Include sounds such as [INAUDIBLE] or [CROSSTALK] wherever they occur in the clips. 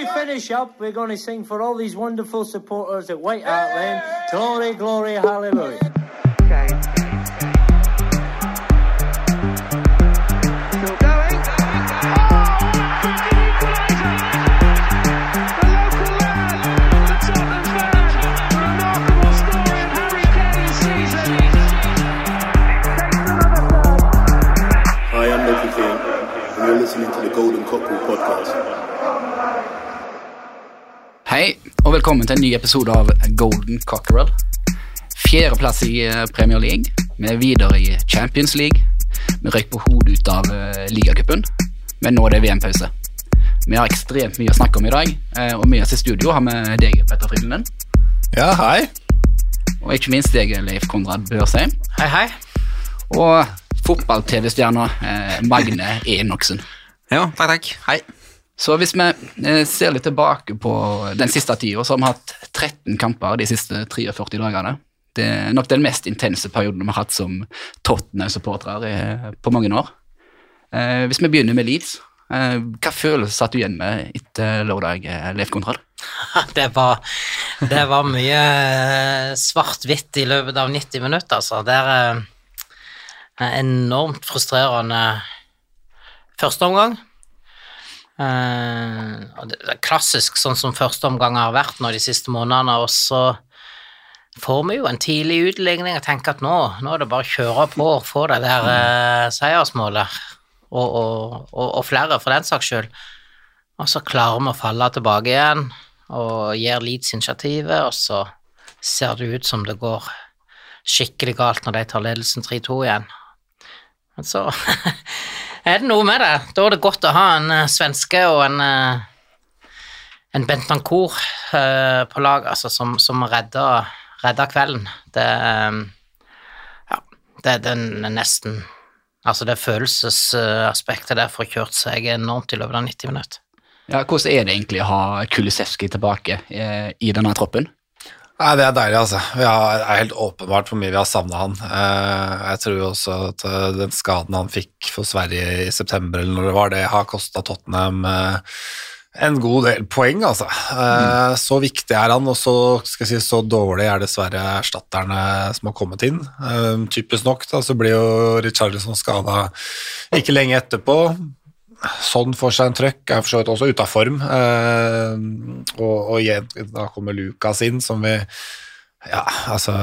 to finish up, we're going to sing for all these wonderful supporters at White Hart Lane. Glory, glory, hallelujah. Okay. Still going. The local lad, og velkommen til en ny episode av Golden Cockerel. Fjerdeplass i eh, Premier League. Vi er videre i Champions League. Vi røyk på hodet ut av eh, ligacupen, men nå er det VM-pause. Vi har ekstremt mye å snakke om i dag, eh, og med oss i studio har vi deg, Petter Frydenlund, Ja, hei. og ikke minst deg, Leif Konrad Børsheim, Hei, hei. og fotball-TV-stjerna Magne Enoksen. Ja, takk, takk. Hei. Så hvis vi eh, ser litt tilbake på den siste tida, så har vi hatt 13 kamper de siste 43 dagene. Det er nok den mest intense perioden vi har hatt som Tottenham-supportere på mange år. Eh, hvis vi begynner med Leeds, eh, hva følelse satt du igjen med etter lørdag, Leif Konrad? [LAUGHS] Det var, det var mye svart-hvitt i løpet av 90 minutter, altså. Det er enormt frustrerende første omgang. Eh, det er klassisk sånn som første omgang har vært nå de siste månedene, og så får vi jo en tidlig utligning og tenker at nå, nå er det bare å kjøre på og få det der eh, seiersmålet, og, og, og, og flere for den saks skyld. Og så klarer vi å falle tilbake igjen og gir Leeds initiativet, og så ser det ut som det går skikkelig galt når de tar ledelsen 3-2 igjen. Men så [LAUGHS] er det noe med det. Da er det godt å ha en eh, svenske og en eh, en Bentancour eh, på lag, altså, som, som redder, redder kvelden. Det Ja, det, det er nesten Altså, det følelsesaspektet der får kjørt seg enormt i løpet av 90 minutter. Ja, hvordan er det egentlig å ha Kulisevskij tilbake i denne troppen? Nei, Det er deilig, altså. Har, det er helt åpenbart hvor mye vi har savna han. Eh, jeg tror jo også at eh, den skaden han fikk for Sverige i september, eller når det var det, har kosta Tottenham eh, en god del poeng, altså. Eh, Så viktig er han, og så, skal jeg si, så dårlig er dessverre erstatterne som har kommet inn. Typisk nok da, så blir jo Richarlison skada ikke lenge etterpå. Sånn får seg en trøkk, er for så vidt også ute av form. Eh, og, og da kommer Lukas inn, som vi ja, altså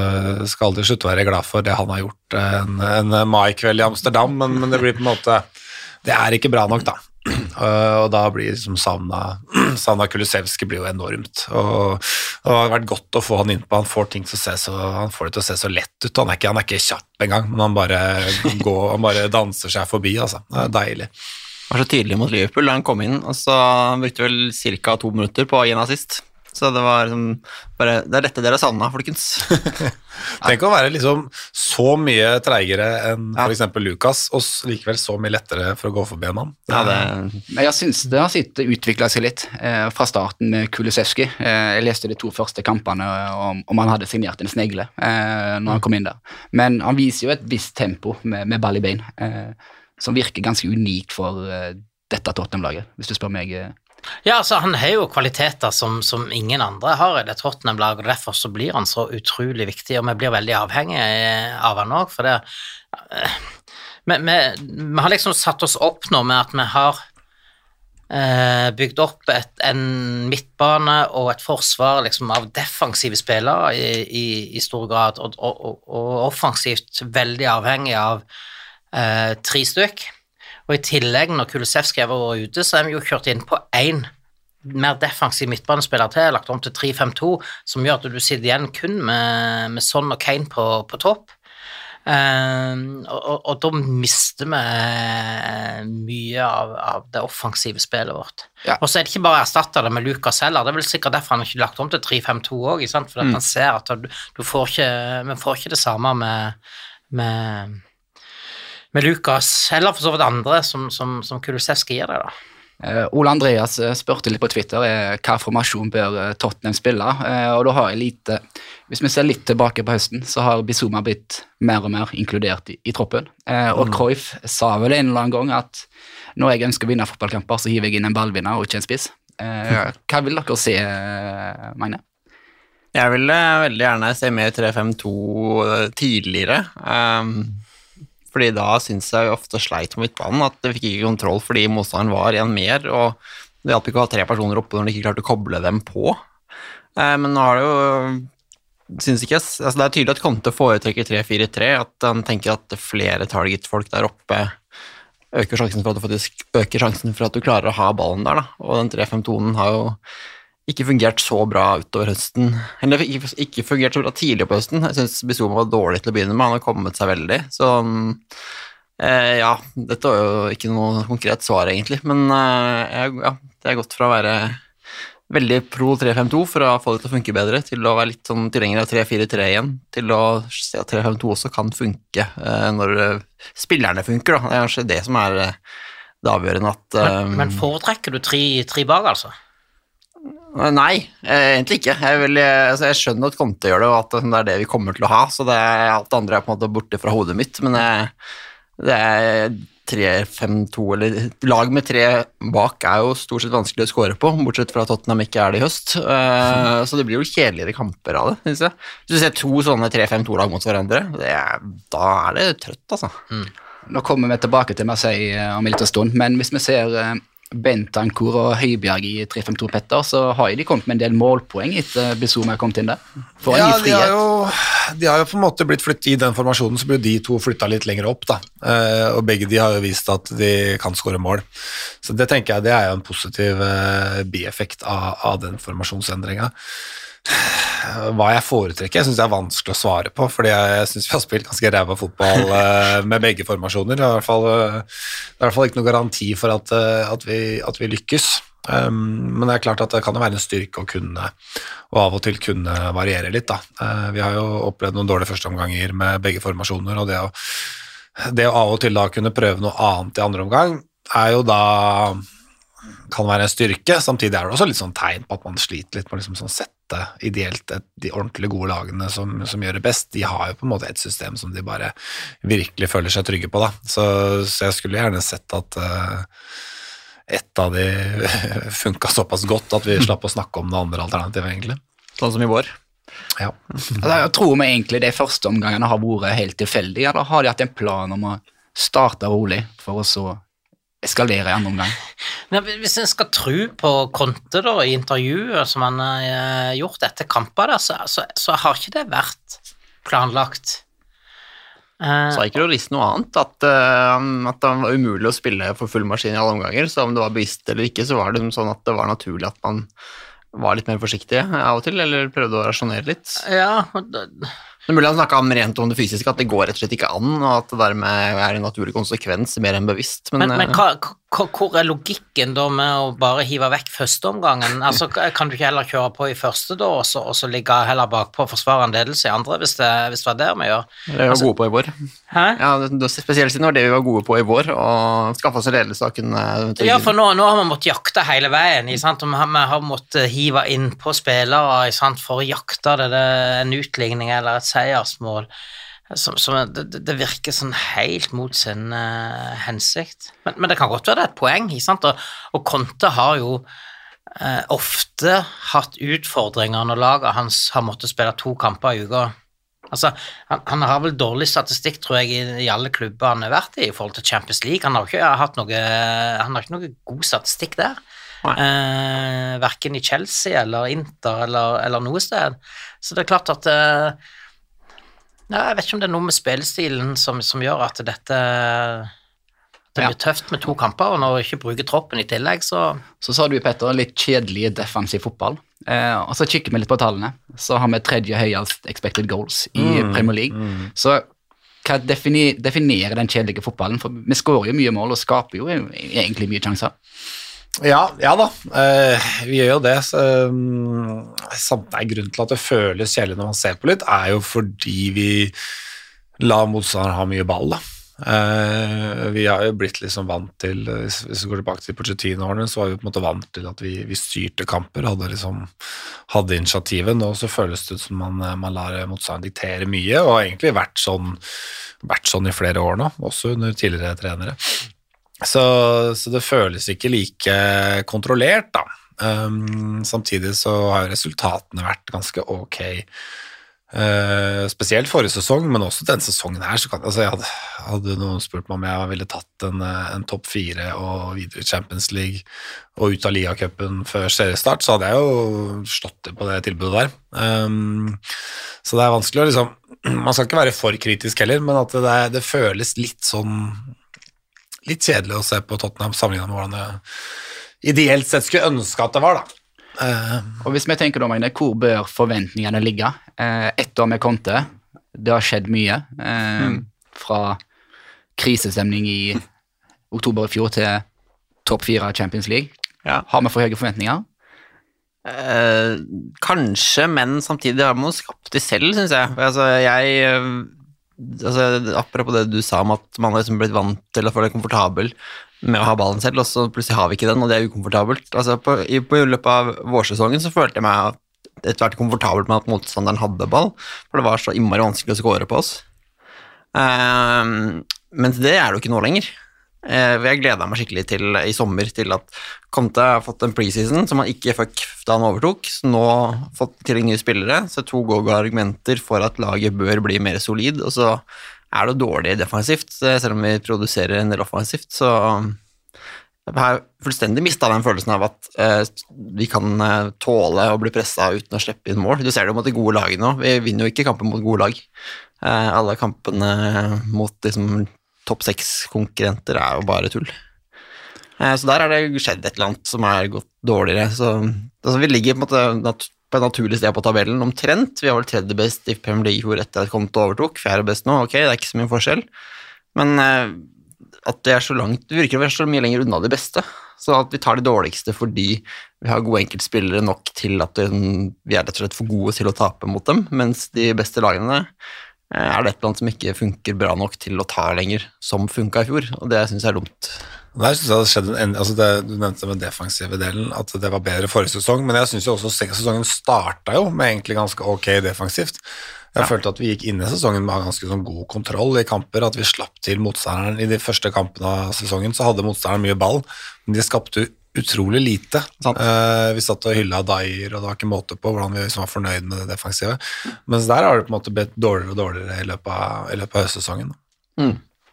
Skal aldri slutte å være glad for det han har gjort en, en maikveld i Amsterdam, men, men det blir på en måte Det er ikke bra nok, da. [CLEARS THROAT] Eh, og da blir liksom savna [CLEARS THROAT] Savna Kulusevski blir jo enormt. Og, og det har vært godt å få han innpå. Han får ting til å se så Han får det til å se så lett ut. Han er ikke, han er ikke kjapp engang, men han bare [LAUGHS] går Han bare danser seg forbi, altså. Det er deilig. Var så tydelig mot Liverpool da han kom inn, og så brukte vel ca. to minutter på å gi en assist. Så det var liksom bare Det er dette dere savna, folkens. [LAUGHS] Tenk å være liksom så mye treigere enn Ja. f.eks. Lucas, og likevel så mye lettere for å gå forbi en mann. Ja, det, jeg syns det har utvikla seg litt eh, fra starten med Kulisevskij. Eh, jeg leste de to første kampene om, om han hadde signert en snegle eh, når han kom inn der. Men han viser jo et visst tempo med, med ball i bein, eh, som virker ganske unikt for eh, dette Tottenham-laget, hvis du spør meg. Eh. Ja, altså Han har jo kvaliteter som, som ingen andre har i det Tottenham-laget, og derfor så blir han så utrolig viktig, og vi blir veldig avhengige av han òg, for det eh, vi, vi, vi har liksom satt oss opp nå med at vi har eh, bygd opp et, en midtbane og et forsvar liksom, av defensive spillere i, i, i stor grad, og, og, og offensivt veldig avhengig av eh, tre stykk. Og i tillegg, når Kulisevskij har vært ute, så er vi jo kjørt inn på én mer defensiv midtbanespiller til, lagt om til 3-5-2, som gjør at du sitter igjen kun med, med Son og Kane på, på topp. Eh, og, og, da mister vi eh, mye av, av det offensive spillet vårt. Ja. Og så er det ikke bare å erstatte det med Lucas heller, det er vel sikkert derfor han ikke lagt om til 3-5-2 òg, for mm. han ser at du, du får ikke, vi får ikke det samme med, med med Lukas, eller for så vidt andre, som, som, som Kulusevski gir deg, da. Uh, Ole Andreas eh, spurte litt på Twitter uh, hva formasjon bør Tottenham spille. Uh, og da har jeg lite Hvis vi ser litt tilbake på høsten, så har Bizuma blitt mer og mer inkludert i, i troppen. Eh, og Cruyff sa vel en eller annen gang at når jeg ønsker å vinne fotballkamper, så hiver jeg inn en ballvinner og ikke en spiss. Eh, hva vil dere se, Magne? Jeg ville veldig gjerne se mer 3-5-2 tidligere. ehm, fordi da syns jeg ofte sleit på midtbanen, at jeg fikk ikke kontroll fordi motstanderen var en mer, og det hjalp ikke å ha tre personer oppe når de ikke klarte å koble dem på. Eh, men nå har det jo synes ikke, altså Det er tydelig at Conte foretrekker 3-4-3, at han tenker at flere target-folk der oppe øker sjansen for at du faktisk øker sjansen for at du klarer å ha ballen der. Da. Og den 3-5-2-en har jo ikke fungert så bra utover høsten. Eller ikke, ikke fungert så bra tidlig på høsten. Jeg syns Bizuma var dårlig til å begynne med, han har kommet seg veldig. Så eh, ja, dette var jo ikke noe konkret svar, egentlig. Men eh, ja, det er gått fra å være veldig pro 3-5-2 for å få det til å funke bedre, til å være litt sånn tilhenger av 3-4-3 igjen, til å se at 3-5-2 også kan funke eh, når eh, spillerne funker. Da. Det er kanskje det som er eh, det avgjørende at Men, eh, men foretrekker du tre, tre bak, altså? Nei, eh, egentlig ikke. Jeg, vil, eh, altså jeg skjønner at Conte gjør det, og at det er det vi kommer til å ha, så det alt det andre er på en måte borte fra hodet mitt, men jeg, det er 3-5-2, eller lag med tre bak er jo stort sett vanskelig å score på, bortsett fra Tottenham ikke er det i høst. Uh, så det blir jo kjedeligere kamper av det, synes jeg. Hvis du ser to sånne 3-5-2-lag mot hverandre, er, da er det trøtt, altså. Nå kommer vi tilbake til Marseille eh, om en liten stund, men hvis vi ser eh, Bentancour og Høibjerg i 3-5-2 Petter, så har de kommet med en del målpoeng etter Bizuma har kommet inn der. En Ja, de har, jo, de har jo på en måte blitt flyttet i den formasjonen, så ble de to flytta litt lenger opp. da. Eh, og begge de har jo vist at de kan skåre mål. Så det tenker jeg det er jo en positiv eh, bieffekt av, av den formasjonsendringa. Hva jeg foretrekker, jeg syns det er vanskelig å svare på, fordi jeg, syns vi har spilt ganske ræva fotball [LAUGHS] eh, med begge formasjoner. Det er, i hvert fall, eh, i hvert fall ikke noe garanti for at, eh, at, vi, at vi lykkes. Um, men det er klart at det kan jo være en styrke å kunne, og av og til kunne variere litt. Da. Vi har jo opplevd noen dårlige førsteomganger med begge formasjoner, og det å, det å av og til da kunne prøve noe annet i andre omgang, er jo da kan være en styrke. Samtidig er det også litt sånn tegn på at man sliter litt med liksom sånn sette ideelt et, de ordentlig gode lagene som, som gjør det best. De har jo på en måte et system som de bare virkelig føler seg trygge på. Da. Så, så jeg skulle gjerne sett at uh, ett av de [LAUGHS] funka såpass godt at vi slapp å snakke om det andre alternativet, egentlig. Sånn som i vår. Ja. Altså, jeg tror vi egentlig de første omgangene har vært helt tilfeldige, eller har de hatt en plan om å starte rolig for å så eskalere i andre omgang? Men hvis en skal tro på Conte da, i intervjuet som han har eh, gjort etter kamper, så, så, så har ikke det vært planlagt. Eh, Sa ikke Loris noe annet? At, eh, at det var umulig å spille for full maskin i alle omganger. Så om det var bevisst eller ikke, så var det sånn at det var naturlig at man var litt mer forsiktig av og til, eller prøvde å rasjonere litt. ja, Det er mulig han snakka rent om det fysiske, at det går rett og slett ikke an, og at det dermed er en naturlig konsekvens mer enn bevisst. Men, men, men eh, hva, hvor er logikken da med å bare hive vekk førsteomgangen? Altså, kan du ikke heller kjøre på i første da, og så, og så ligge heller bakpå og forsvare en ledelse i andre, hvis det, hvis det var det vi gjør? det vi var vi gode på i vår. Hæ? Ja, det, spesielt siden det var det vi var gode på i vår, og skaffe oss en ledelse og kunne Ja, for nå, nå har vi måttet jakte hele veien, ikke sant? og vi har, vi har måttet hive inn på spillere ikke sant? for å jakte det, det, en utligning eller et seiersmål. Som, som det, det- virker sånn helt mot sin uh, hensikt. Men, men det kan godt være det er et poeng, ikke sant? Og, og Conte har jo uh, ofte hatt utfordringer når laget hans har måttet spille to kamper i uka. Altså, han, han har vel dårlig statistikk, tror jeg, i, i alle klubber han har vært i i forhold til Champions League. Han har ikke hatt noe, han har ikke noe god statistikk der. Eh, verken i Chelsea eller Inter eller, eller noe sted. Så det er klart at eh, ja, Jeg vet ikke om det er noe med spillestilen som, som gjør at dette det Ja. blir tøft med to kamper, og når du ikke bruker troppen i tillegg, så Så sa du, Petter, litt kjedelig defensiv fotball. Eh, og så kikker vi litt på tallene. Så har vi tredje høyest expected goals i Premier League. Så hva defini definerer den kjedelige fotballen? For vi skårer jo mye mål og skaper jo egentlig mye sjanser. Ja, ja da, eh, vi gjør jo det. Så, um, grunnen til at det føles kjedelig når man ser på litt, er jo fordi vi lar motstanderen ha mye ball. da. Eh, vi har jo blitt liksom vant til Hvis vi går tilbake til Pochettino-årene, så var vi på en måte vant til at vi, vi styrte kamper, hadde liksom hadde initiativet. Nå så føles det ut som man, man lar motstanderen diktere mye, og har egentlig vært sånn, vært sånn i flere år nå, også under tidligere trenere. Så, så det føles ikke like kontrollert, da. Um, samtidig så har resultatene vært ganske ok. Uh, spesielt forrige sesong, men også denne sesongen her. Kan, altså hadde, hadde noen spurt meg om jeg ville tatt en, eh, en topp fire og videre Champions League og ut av ligacupen før seriestart, så hadde jeg jo slått det på det tilbudet der. Um, så det er vanskelig å liksom [CLEARS THROAT] Man skal ikke være for kritisk heller, men at det, det føles litt sånn Litt kjedelig å se på Tottenham sammenlignet med hvordan det ideelt sett skulle ønske at det var, da. Uh, Og hvis vi tenker da, Magne, hvor bør forventningene ligge? Uh, ett år med Conte, det har skjedd mye. Eh, Fra krisestemning i oktober i fjor til topp fire av Champions League. Ja. Har vi for høye forventninger? Uh, kanskje, men samtidig har vi skapt de selv, syns jeg. Altså, jeg eh, altså, Apropos det du sa om at man har liksom blitt vant til å føle seg komfortabel med å ha ballen selv, og så plutselig har vi ikke den, og det er ukomfortabelt. Altså, på, i, på løpet av vårsesongen så følte jeg meg etter hvert komfortabelt med at motstanderen hadde ball, for det var så innmari vanskelig å skåre på oss. Um, mens det er det jo ikke nå lenger. Eh, Jeg gleda meg skikkelig til i sommer til at Conte har fått en preseason som han ikke fikk da han overtok. Så nå har fått til nye spillere, så to gode argumenter for at laget bør bli mer solid. Og så er det dårlig defensivt, selv om vi produserer en del offensivt. Så jeg har fullstendig mista den følelsen av at eh, vi kan eh, tåle å bli pressa uten å slippe inn mål. Du ser det jo mot de gode lagene nå. Vi vinner jo ikke kamper mot gode lag. Alle kampene mot liksom, topp seks-konkurrenter er jo bare tull. Eh, så der har det skjedd et eller annet som er gått dårligere. Så altså, vi ligger på, måte, på et naturlig sted på tabellen, omtrent. Vi har vel tredje best i Premier League hvor etter at Konto overtok. Fjerde best nå, ok, det er ikke så mye forskjell. Men eh, at det er så langt Det virker å være så mye lenger unna de beste. Så at vi tar de dårligste fordi vi har gode enkeltspillere nok til at vi vi er rett og slett for gode til å tape mot dem, mens de beste lagene er det et eller annet som ikke funker bra nok til å ta lenger, som funka i fjor, og det syns jeg er dumt. Der synes jeg det skjedde en, altså det, Du nevnte med defensive delen, at det var bedre forrige sesong, men jeg syns også sesongen starta jo med egentlig ganske ok defensivt. Jeg følte at vi gikk inn i sesongen med ganske sånn god kontroll i kamper, at vi slapp til motstanderen. I de første kampene av sesongen så hadde motstanderen mye ball, men de skapte utrolig lite. Sant. Eh, vi satt og hylla Dyer, og det var ikke måte på hvordan vi liksom var fornøyd med det defensive. Mens der har det på en måte blitt dårligere og dårligere i løpet av, i løpet av høstsesongen.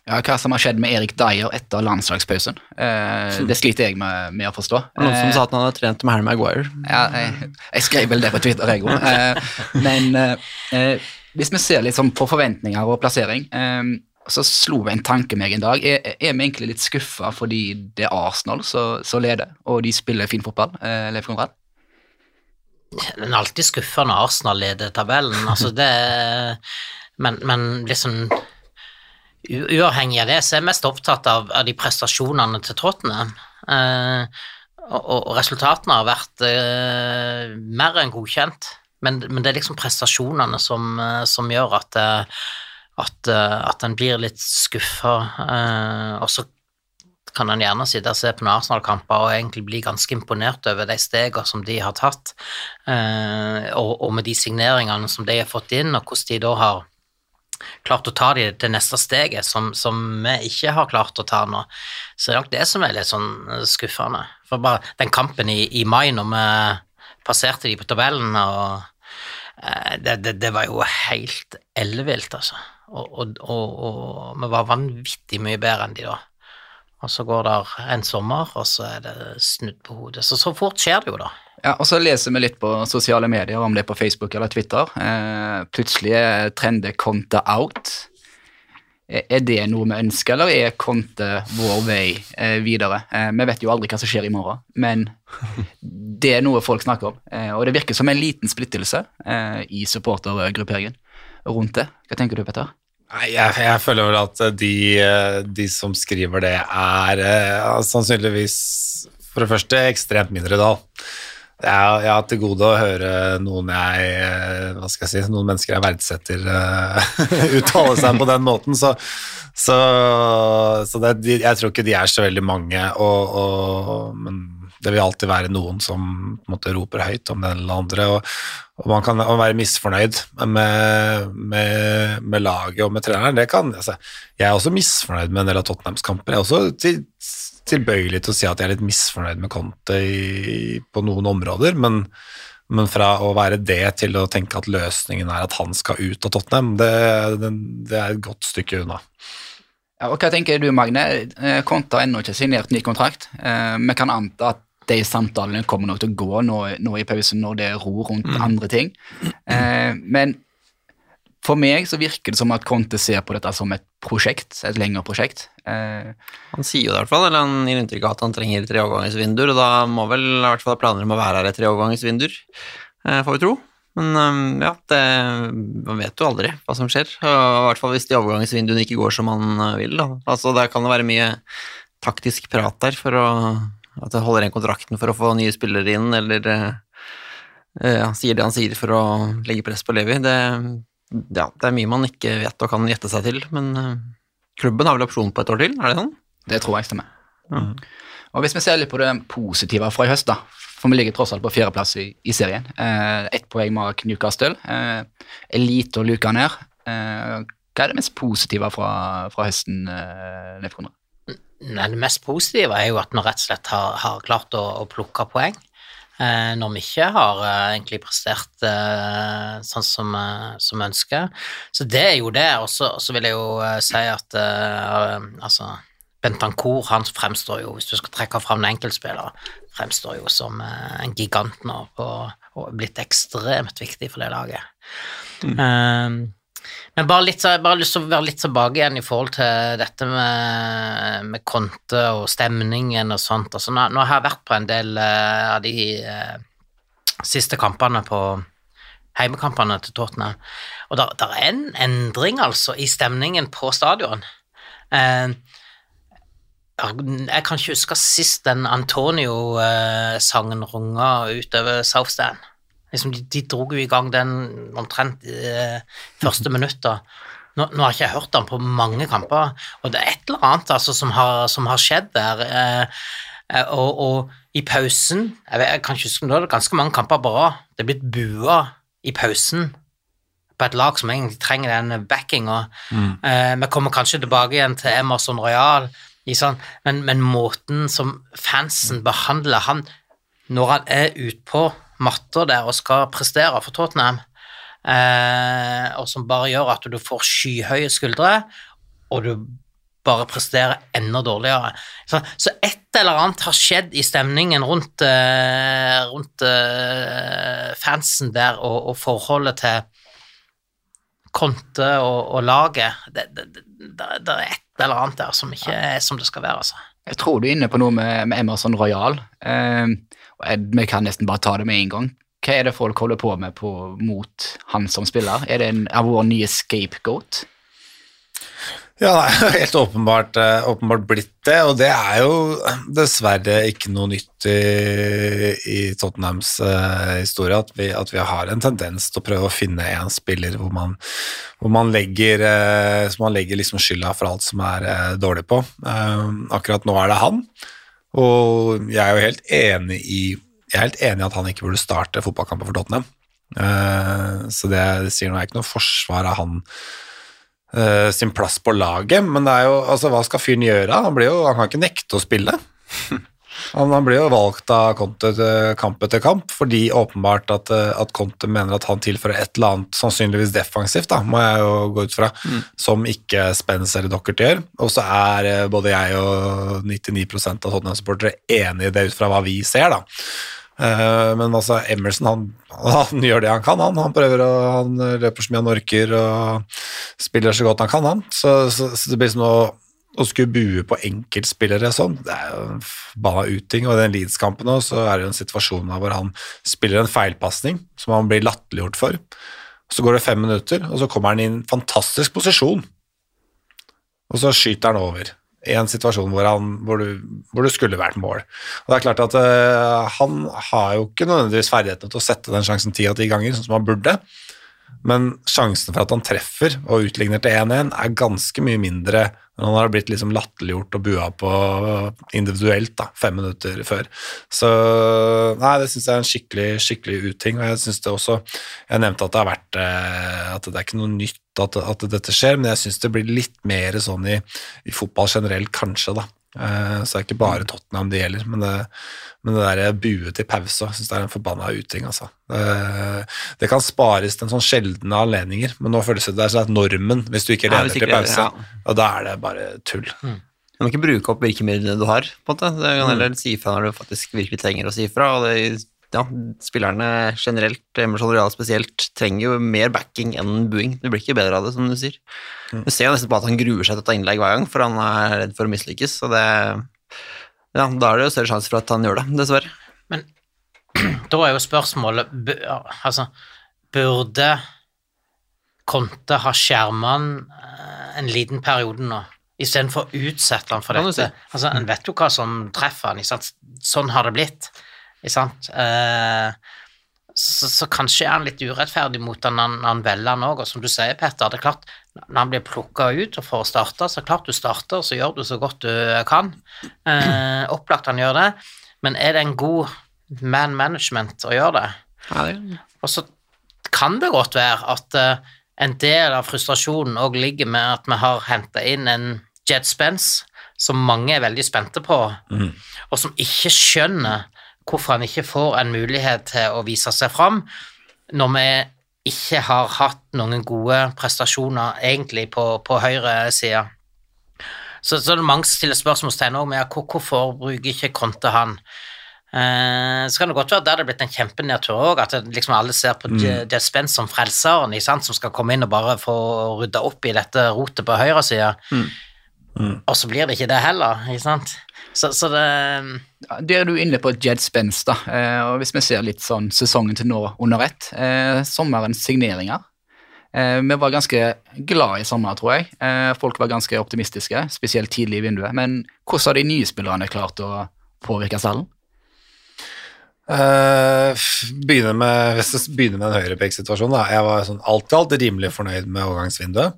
Ja, Hva som har skjedd med Erik Dyer etter landslagspausen, uh, det sliter jeg med, med å forstå. Noen som uh, sa at han hadde trent med Harry Maguire. Ja, jeg, jeg skrev vel det på Twitter, jeg òg. Eh, men hvis vi ser litt sånn på forventninger og plassering, så slo en tanke meg en dag. Er, er vi egentlig litt skuffa fordi det er Arsenal som leder, og de spiller fin fotball? Eh, Leif Konrad? En er alltid skuffa når Arsenal leder tabellen, altså det Men, men liksom Uavhengig av det, så er jeg mest opptatt av, av de prestasjonene til Tottenham. Eh, og, og resultatene har vært eh, mer enn godkjent, men, men det er liksom prestasjonene som, eh, som gjør at, eh, at, eh, at en blir litt skuffa. Eh, og så kan en gjerne sitte og se på noen Arsenal-kamper og egentlig bli ganske imponert over de stegene som de har tatt, eh, og, og med de signeringene som de har fått inn, og hvordan de da har klart å ta de til neste steget, som, som vi ikke har klart å ta nå. Så det er nok det som er litt sånn skuffende. For bare den kampen i, i mai, når vi passerte de på tabellen, og eh, det, det, det var jo helt ellevilt, altså. Og, og, og, vi var vanvittig mye bedre enn de da. Og så går det en sommer, og så er det snudd på hodet. Så så fort skjer det jo, da. Ja, og så leser vi litt på sosiale medier, om det er på Facebook eller Twitter. Eh, plutselig er trender Conte out. Er er det noe vi ønsker, eller er Conte vår vei eh, videre? Eh, vi vet jo aldri hva som skjer i morgen, men [LAUGHS] det er noe folk snakker om. Eh, og det virker som en liten splittelse eh, i supportergrupperingen rundt det. Hva tenker du, Petter? Nei, jeg, jeg føler vel at de, eh, de som skriver det, er eh, sannsynligvis for det første ekstremt mindretall. Jeg, jeg har til gode å høre noen jeg eh, Hva skal jeg si Noen mennesker jeg verdsetter, uh, [LAUGHS] uttale seg på den måten, så, så, så det, jeg tror ikke de er så veldig mange, og, og, men det vil alltid være noen som måte roper høyt om den eller andre. og og man kan være misfornøyd med, med, med laget og med treneren. Det kan, altså, jeg er også misfornøyd med en del av Tottenhams kamper. Jeg er også til tilbøyelig til å si at jeg er litt misfornøyd med Conte på noen områder, men, men fra å være det til å tenke at løsningen er at han skal ut av Tottenham, det, det, det er et godt stykke unna. Ja, og Hva tenker du, Magne? Eh, Conte har ennå ikke signert ny kontrakt. Eh, Vi kan anta at de samtalene kommer nok til å gå nå, nå i pausen når det er ro rundt andre ting. Eh, Men for meg så virker det som at Conte ser på dette som et prosjekt, et lengre prosjekt. Eh, Han sier jo det i hvert fall, eller han gir inntrykk av at han trenger tre overgangsvinduer, og da må vel i hvert fall ha planer om å være her i tre overgangsvinduer, eh, får vi tro. Men eh, ja, det, man vet jo aldri hva som skjer, i hvert fall hvis de overgangsvinduene ikke går som man eh, vil. Da. Altså, der kan det være mye taktisk prat der for å at det holder igjen kontrakten for å få nye spillere inn, eller eh, eh, ja, sier det han sier for å legge press på Levi. Det, ja, det er mye man ikke vet og kan gjette seg til, men eh, klubben har vel opsjon på et år til, er det sånn? det tror jeg stemmer. Og Hvis vi ser litt på det positive fra i høst, da, for vi ligger tross alt på fjerdeplass i, i serien. Eh, Ett poeng bak Newcastle. Eh, Elite og luka ned. Eh, hva er det mest positive fra, fra høsten, eh, Leif Konrad? Nei, det mest positive er jo at vi rett og slett har, har klart å, å plukke poeng. Eh, når vi ikke har eh, egentlig prestert eh, sånn som, som ønsker. Så det er jo det. Og så vil jeg jo si at altså Bentancour han fremstår jo, hvis du skal trekke fram en enkeltspiller, fremstår jo som en gigant nå og, og blitt ekstremt viktig for det laget. Eh, men bare, litt, bare lyst til å være litt tilbake igjen i forhold til dette med, med konte og stemningen og sånt. Altså, nå, nå har jeg vært på en del uh, av de uh, siste kampene på heimekampene til Tottenham, og der er en endring altså i stemningen på stadion. Uh, jeg kan ikke huske sist den Antonio-sangen runga utover South Stand. Liksom, de, de dro jo i gang den omtrent eh, første minuttet. Nå, nå har ikke jeg hørt han på mange kamper, og det er et eller annet altså, som, har, som har skjedd der. Eh, eh, og, og i pausen jeg, vet, jeg kan ikke huske, Nå er det ganske mange kamper på rad. Det er blitt bua i pausen på et lag som egentlig trenger den backinga. Eh, vi kommer kanskje tilbake igjen til Emerson Royal, i sånn, men, men måten som fansen behandler han når han er utpå matta der og skal prestere for Tottenham, eh, og som bare gjør at du får skyhøye skuldre, og du bare presterer enda dårligere. Så, så et eller annet har skjedd i stemningen rundt, eh, rundt eh, fansen der, og, og forholdet til Konte og, og laget. Det, det, det, det er et eller annet der som ikke er som det skal være, altså. Jeg tror du er inne på noe med, med Emerson Royal. Eh, vi kan nesten bare ta det med en gang. Hva er det folk holder på med på, mot han som spiller? Er det en av vår nye scapegoat? Ja, det er helt åpenbart, eh, åpenbart blitt det, og det er jo dessverre ikke noe nytt i, i Tottenhams uh, historie, at vi, at vi har en tendens til å prøve å finne en spiller hvor man, hvor man legger, uh, man legger liksom skylda for alt som er uh, dårlig på. Eh, akkurat nå er det han, og jeg er jo helt enig i, jeg er helt enig i at han ikke burde starte fotballkamper for Tottenham. Eh, så det, sier noe, er ikke noe forsvar av han eh, sin plass på laget, men det er jo, altså, hva skal fyren gjøre? Han, jo, han kan ikke nekte å spille. [LAUGHS] Han, han blir jo valgt av Conte til kamp etter kamp, fordi åpenbart at, eh, at Conte mener at han tilfører et eller annet, sannsynligvis defensivt, da, må jeg jo gå ut fra, som ikke Spence eller Dockert gjør. Og så er eh, både jeg og 99 av Tottenham-supportere enig i det ut fra hva vi ser, da. Eh, Men altså, Emerson han, han gjør det han kan. Han, han prøver å, han løper så mye han orker og spiller så godt han kan. Han. Så, så, så det blir som å, å skulle bue på enkeltspillere sånn. Det er jo en forbanna uting. Og i den Leeds-kampen nå, så er det jo en situasjon hvor han spiller en feilpasning som han blir latterliggjort for. Så går det fem minutter, og så kommer han i en fantastisk posisjon. Og så skyter han over i en situasjon hvor, han, hvor, du, hvor det skulle vært mål. Og det er klart at uh, Han har jo ikke nødvendigvis ferdighetene til å sette den sjansen ti av ti ganger, sånn som han burde, men sjansen for at han treffer og utligner til 1-1 er ganske mye mindre når han har blitt liksom latterliggjort og bua på individuelt da, fem minutter før. Så nei, det syns jeg er en skikkelig, skikkelig uting, og jeg synes det også Jeg nevnte at det har vært eh, at det er ikke noe nytt at, at dette skjer, men jeg syns det blir litt mer sånn i, i fotball generelt, kanskje, da. Eh, så det er ikke bare Tottenham det gjelder, men det, men det der bue til pause, jeg synes det er en forbanna uting, altså. Det, det kan spares til en sånn sjeldne anledninger, men nå føles det det er sånn at normen hvis du ikke leder til pause, ja. og da er det bare tull. Du må ikke bruke opp virkemidlene du har, på en måte. Du Mm. kan heller si fra når du faktisk virkelig trenger å si fra, og det, ja, spillerne generelt, Emerson Real spesielt, trenger jo mer backing enn booing. Du blir ikke bedre av det, som du sier. Mm. Du ser jo nesten på at han gruer seg til å ta innlegg hver gang, for han er redd for å mislykkes, og det Ja, da er det jo større sjanse for at han gjør det, dessverre. Men [CLEARS THROAT] Da er jo spørsmålet Altså, burde Conte ha skjerma han eh, en liten periode nå, istedenfor å utsette han for dette? Altså, En vet jo hva som treffer han? Sånn har det blitt. Ikke sant? Eh, så, så kanskje er han litt urettferdig mot han når han, velger han òg, og som du sier, Petter, det er klart, når han blir plukka ut og får starte, så klart du starter, så gjør du så godt du kan. Eh, [CLEARS THROAT] opplagt han gjør det, men er det en god man management å gjøre det? Ja, det Og så kan det godt være at eh, en del av frustrasjonen òg ligger med at vi har henta inn en Jed Spence som mange er veldig spente på, og som ikke skjønner hvorfor han ikke får en mulighet til å vise seg fram, når vi ikke har hatt noen gode prestasjoner egentlig på, på høyresida. Så, så er mange som stiller spørsmålstegn òg med hvor- hvorfor bruker ikke Konte han. Eh, så kan det godt være at det er blitt en kjempenedtur òg, at det liksom alle ser på mm. Spence som frelseren sant, som skal komme inn og bare få rydda opp i dette rotet på høyresida. Og så blir det ikke det heller, ikke sant. Så, så det Ja, Der er du inne på Jed Spence, da. Eh, og hvis vi ser litt sånn sesongen til nå under ett. Eh, sommerens signeringer. Eh, vi var ganske glad i sommer, tror jeg. Eh, folk var ganske optimistiske, spesielt tidlig i vinduet. Men hvordan har de nye spillerne klart å påvirke stallen? Uh, begynner med, hvis jeg begynner med en høyreback-situasjon, da. Jeg var sånn alt i alt rimelig fornøyd med overgangsvinduet.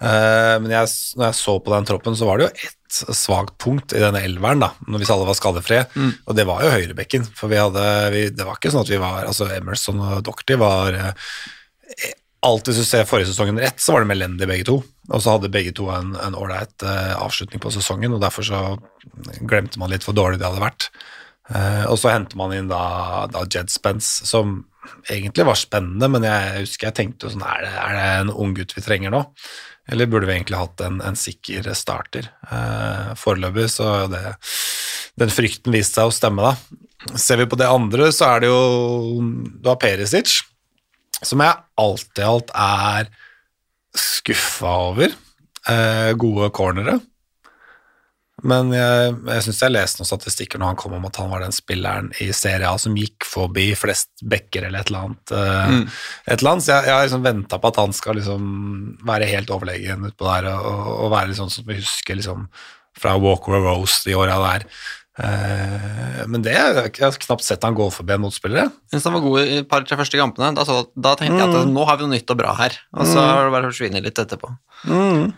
Eh, men jeg, når jeg så på den troppen, så var det jo ett svakt punkt i denne elveren, da, hvis alle var skadefrie, og det var jo høyrebekken. For vi hadde, vi, det var ikke sånn at vi var Altså, Emerson og Docherty var eh, Alt hvis du ser forrige sesongen rett, så var de elendige begge to. Og så hadde begge to en ålreit eh, avslutning på sesongen, og derfor så glemte man litt hvor dårlig det hadde vært. Og så henter man inn da, da Jed Spence, som egentlig var spennende, men jeg husker jeg tenkte sånn er det, er det en ung gutt vi trenger nå? Eller burde vi egentlig hatt en, en sikker starter? Eh, foreløpig så det den frykten viste seg å stemme, da. Ser vi på det andre, så er det jo Du har Perisic, som jeg alt i alt er skuffa over. Eh, gode cornere. Men jeg, jeg syns jeg leste noen statistikker når han kom om at han var den spilleren i Serie A som gikk forbi flest bekker eller et eller annet. Mm. et eller annet. Så jeg, jeg har liksom venta på at han skal liksom være helt overlegen utpå der og, og, være litt sånn som vi husker liksom fra Walker og Rose de åra der. Eh, men det jeg har knapt sett han gå forbi en motspiller. jeg. Synes han var god i et par-tre første kampene. Da, så, da tenkte jeg at nå har vi noe nytt og bra her, og så har det bare forsvunnet litt etterpå. Mm.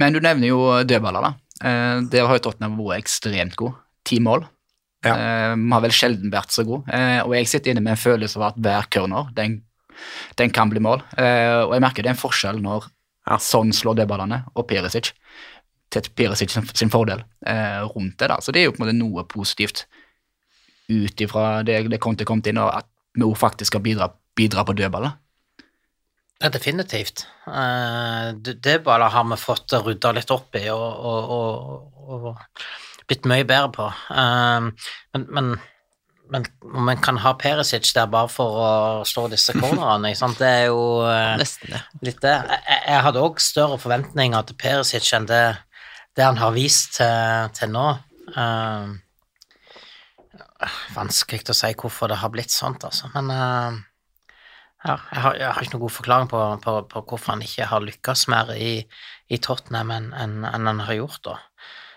Men du nevner jo dødballer, da. Eh, der har jo Tottenham vært ekstremt god. Ti mål. Ja. Eh, har vel sjelden vært så god. Eh, og jeg sitter inne med en følelse av at hver corner, den, den kan bli mål. Eh, og jeg merker det er en forskjell når Ja. sånn slår dødballene, og Perisic til Perisic sin, sin fordel eh, rundt det. da. Så det er jo på en måte noe positivt ut ifra det, det Conte kom inn, og at vi faktisk skal bidra, bidra på dødballer. Ja, definitivt. Eh, det, bare har vi fått rydda litt opp i og, og, og, og blitt mye bedre på. Eh, men, men, men om en kan ha Perisic der bare for å slå disse [LAUGHS] cornerne, det er jo eh, Nesten ja. litt det. Jeg, jeg hadde òg større forventninger til Perisic enn det, det han har vist til, til nå. Vanskelig å si hvorfor det har blitt sånt, altså. Men ja, jeg, har, jeg har ikke noen god forklaring på, på, på hvorfor han ikke har lykkes mer i, i Tottenham enn en, en han har gjort, da.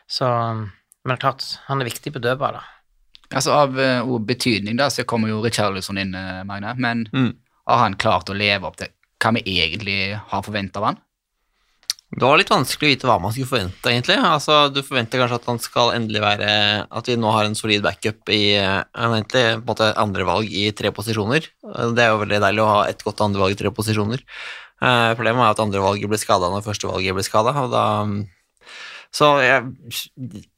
Så Men det er klart, han er viktig på dødball, da. Altså Av uh, betydning da, så kommer jo Richarlison inn, eh, Magne. Men Mm. har han klart å leve opp til hva vi egentlig har forventa av han? Det var litt vanskelig å vite hva man skulle forvente, egentlig. Altså, du forventer kanskje at han skal endelig være At vi nå har en solid backup i eh, egentlig på en måte andrevalg i tre posisjoner. Det er jo veldig deilig å ha et godt andrevalg i tre posisjoner. Eh, problemet er at andrevalget blir skada når førstevalget blir skada, og da Så jeg,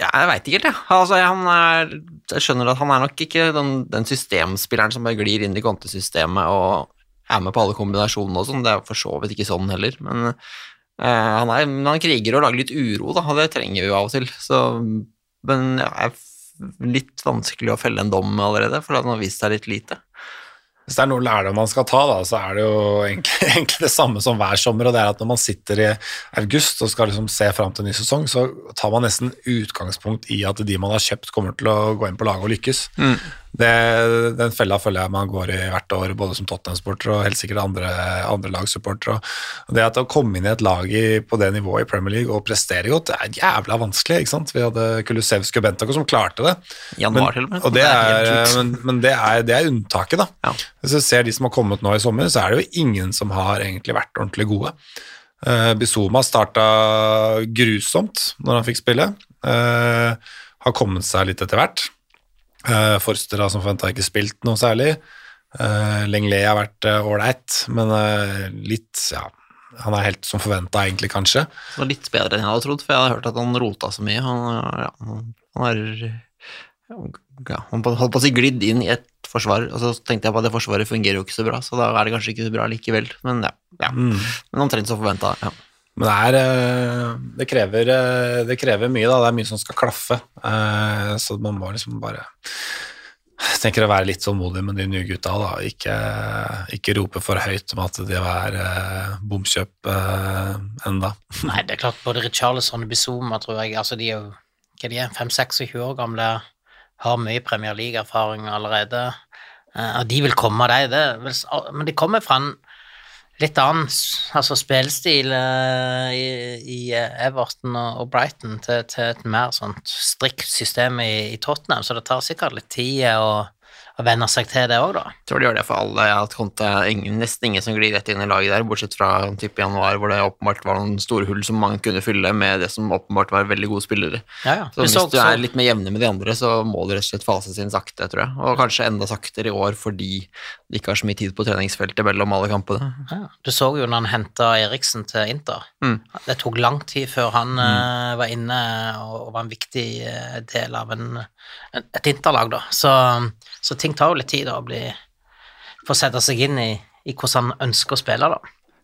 jeg veit ikke helt, jeg. Altså, er, jeg skjønner at han er nok ikke den, den systemspilleren som bare glir inn i kontesystemet og er med på alle kombinasjonene og sånn. Det er for så vidt ikke sånn heller, men eh, han, er, han kriger og lager litt uro, da, og det trenger vi jo av og til. Så, men ja, det er litt vanskelig å felle en dom allerede, for han har vist seg litt lite. Hvis det er noe lærdom man skal ta, da, så er det jo [LAUGHS] egentlig, det samme som hver sommer. og det er at Når man sitter i august og skal liksom se fram til en ny sesong, så tar man nesten utgangspunkt i at de man har kjøpt, kommer til å gå inn på laget og lykkes. Det, den fella føler jeg man går i hvert år, både som Tottenham-supporter og helt sikkert andre, andre lagssupportere. Det at å komme inn i et lag i, på det nivået i Premier League og prestere godt, det er jævla vanskelig. ikke sant? Vi hadde Kulusevsk og Bentako som klarte det. Januar til og med. Og det er men, men det, er, det er unntaket, da. Ja. Hvis du ser de som har kommet nå i sommer, så er det jo ingen som har egentlig vært ordentlig gode. Uh, Bizoma starta grusomt når han fikk spille. Uh, har kommet seg litt etter hvert. Uh, Forster har som forventa ikke spilt noe særlig. Uh, Lenglet har vært ålreit, men uh, litt ja, Han er helt som forventa, egentlig, kanskje. Så litt bedre enn jeg hadde trodd, for jeg hadde hørt at han rota så mye. Han, ja, han- han er ja, Han holdt på å si glidd inn i et forsvar, og så tenkte jeg på at det forsvaret fungerer jo ikke så bra, så da er det kanskje ikke så bra likevel. Men ja, ja. Men omtrent som forventa. Ja. Men det er eh, det krever, eh, det krever mye, da. Det er mye som skal klaffe. Eh, Så man må liksom bare jeg tenker å være litt tålmodig med de nye gutta. da, Ikke, ikke rope for høyt om at de er bomkjøp enda. [LAUGHS] Nei, det er klart, både Richarlison og Bizuma, tror jeg, altså de er jo de er, 5-26 år gamle, har mye Premier League-erfaring allerede, og de vil komme, de, det, men de kommer fra en litt annen altså spillestil uh, i, i eh, Everton og, og Brighton til, til et mer sånt strikt system i, i Tottenham, så det tar sikkert litt tid å, å venne seg til det òg, da. Jeg tror de gjør det for alle. Jeg har hatt Conte, ingen, nesten ingen som glir rett inn i laget der, bortsett fra typ i januar, hvor det åpenbart var noen store hull som man kunne fylle med det som åpenbart var veldig gode spillere. Ja, ja. Så hvis så- du er litt mer jevne med de andre, så må du rett og slett fases inn sakte, tror jeg. Og kanskje enda saktere i år fordi de ikke har så mye tid på treningsfeltet mellom alle kampene. Ja, du så jo når han henta Eriksen til Inter. Mm. Det tok lang tid før han mm. var inne og, var en viktig eh, del av en, et Interlag, da. Så, så ting tar jo litt tid da, å bli få sette seg inn i, i hvordan han ønsker å spille, da.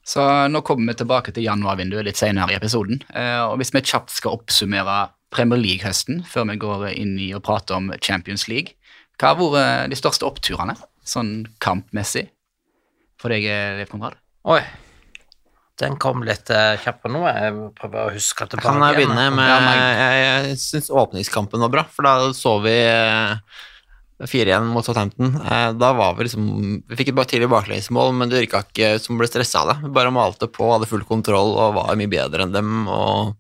Så nå kommer vi tilbake til januarvinduet litt senere i episoden. Eh, og hvis vi kjapt skal oppsummere Premier League-høsten før vi går inn i å prate om Champions League, hva har vært de største oppturene, sånn kampmessig, for deg, Leif Konrad? Oi. Den kom litt uh, kjapt på nå. Jeg prøver å huske tilbake. Kan jeg begynne med Jeg, jeg syns åpningskampen var bra, for da så vi eh, 4-1 mot Southampton. Eh, Da var vi liksom Vi fikk et tidlig baklengsmål, men det virka ikke som ble stressa av det. Vi bare malte på, hadde full kontroll og var mye bedre enn dem. og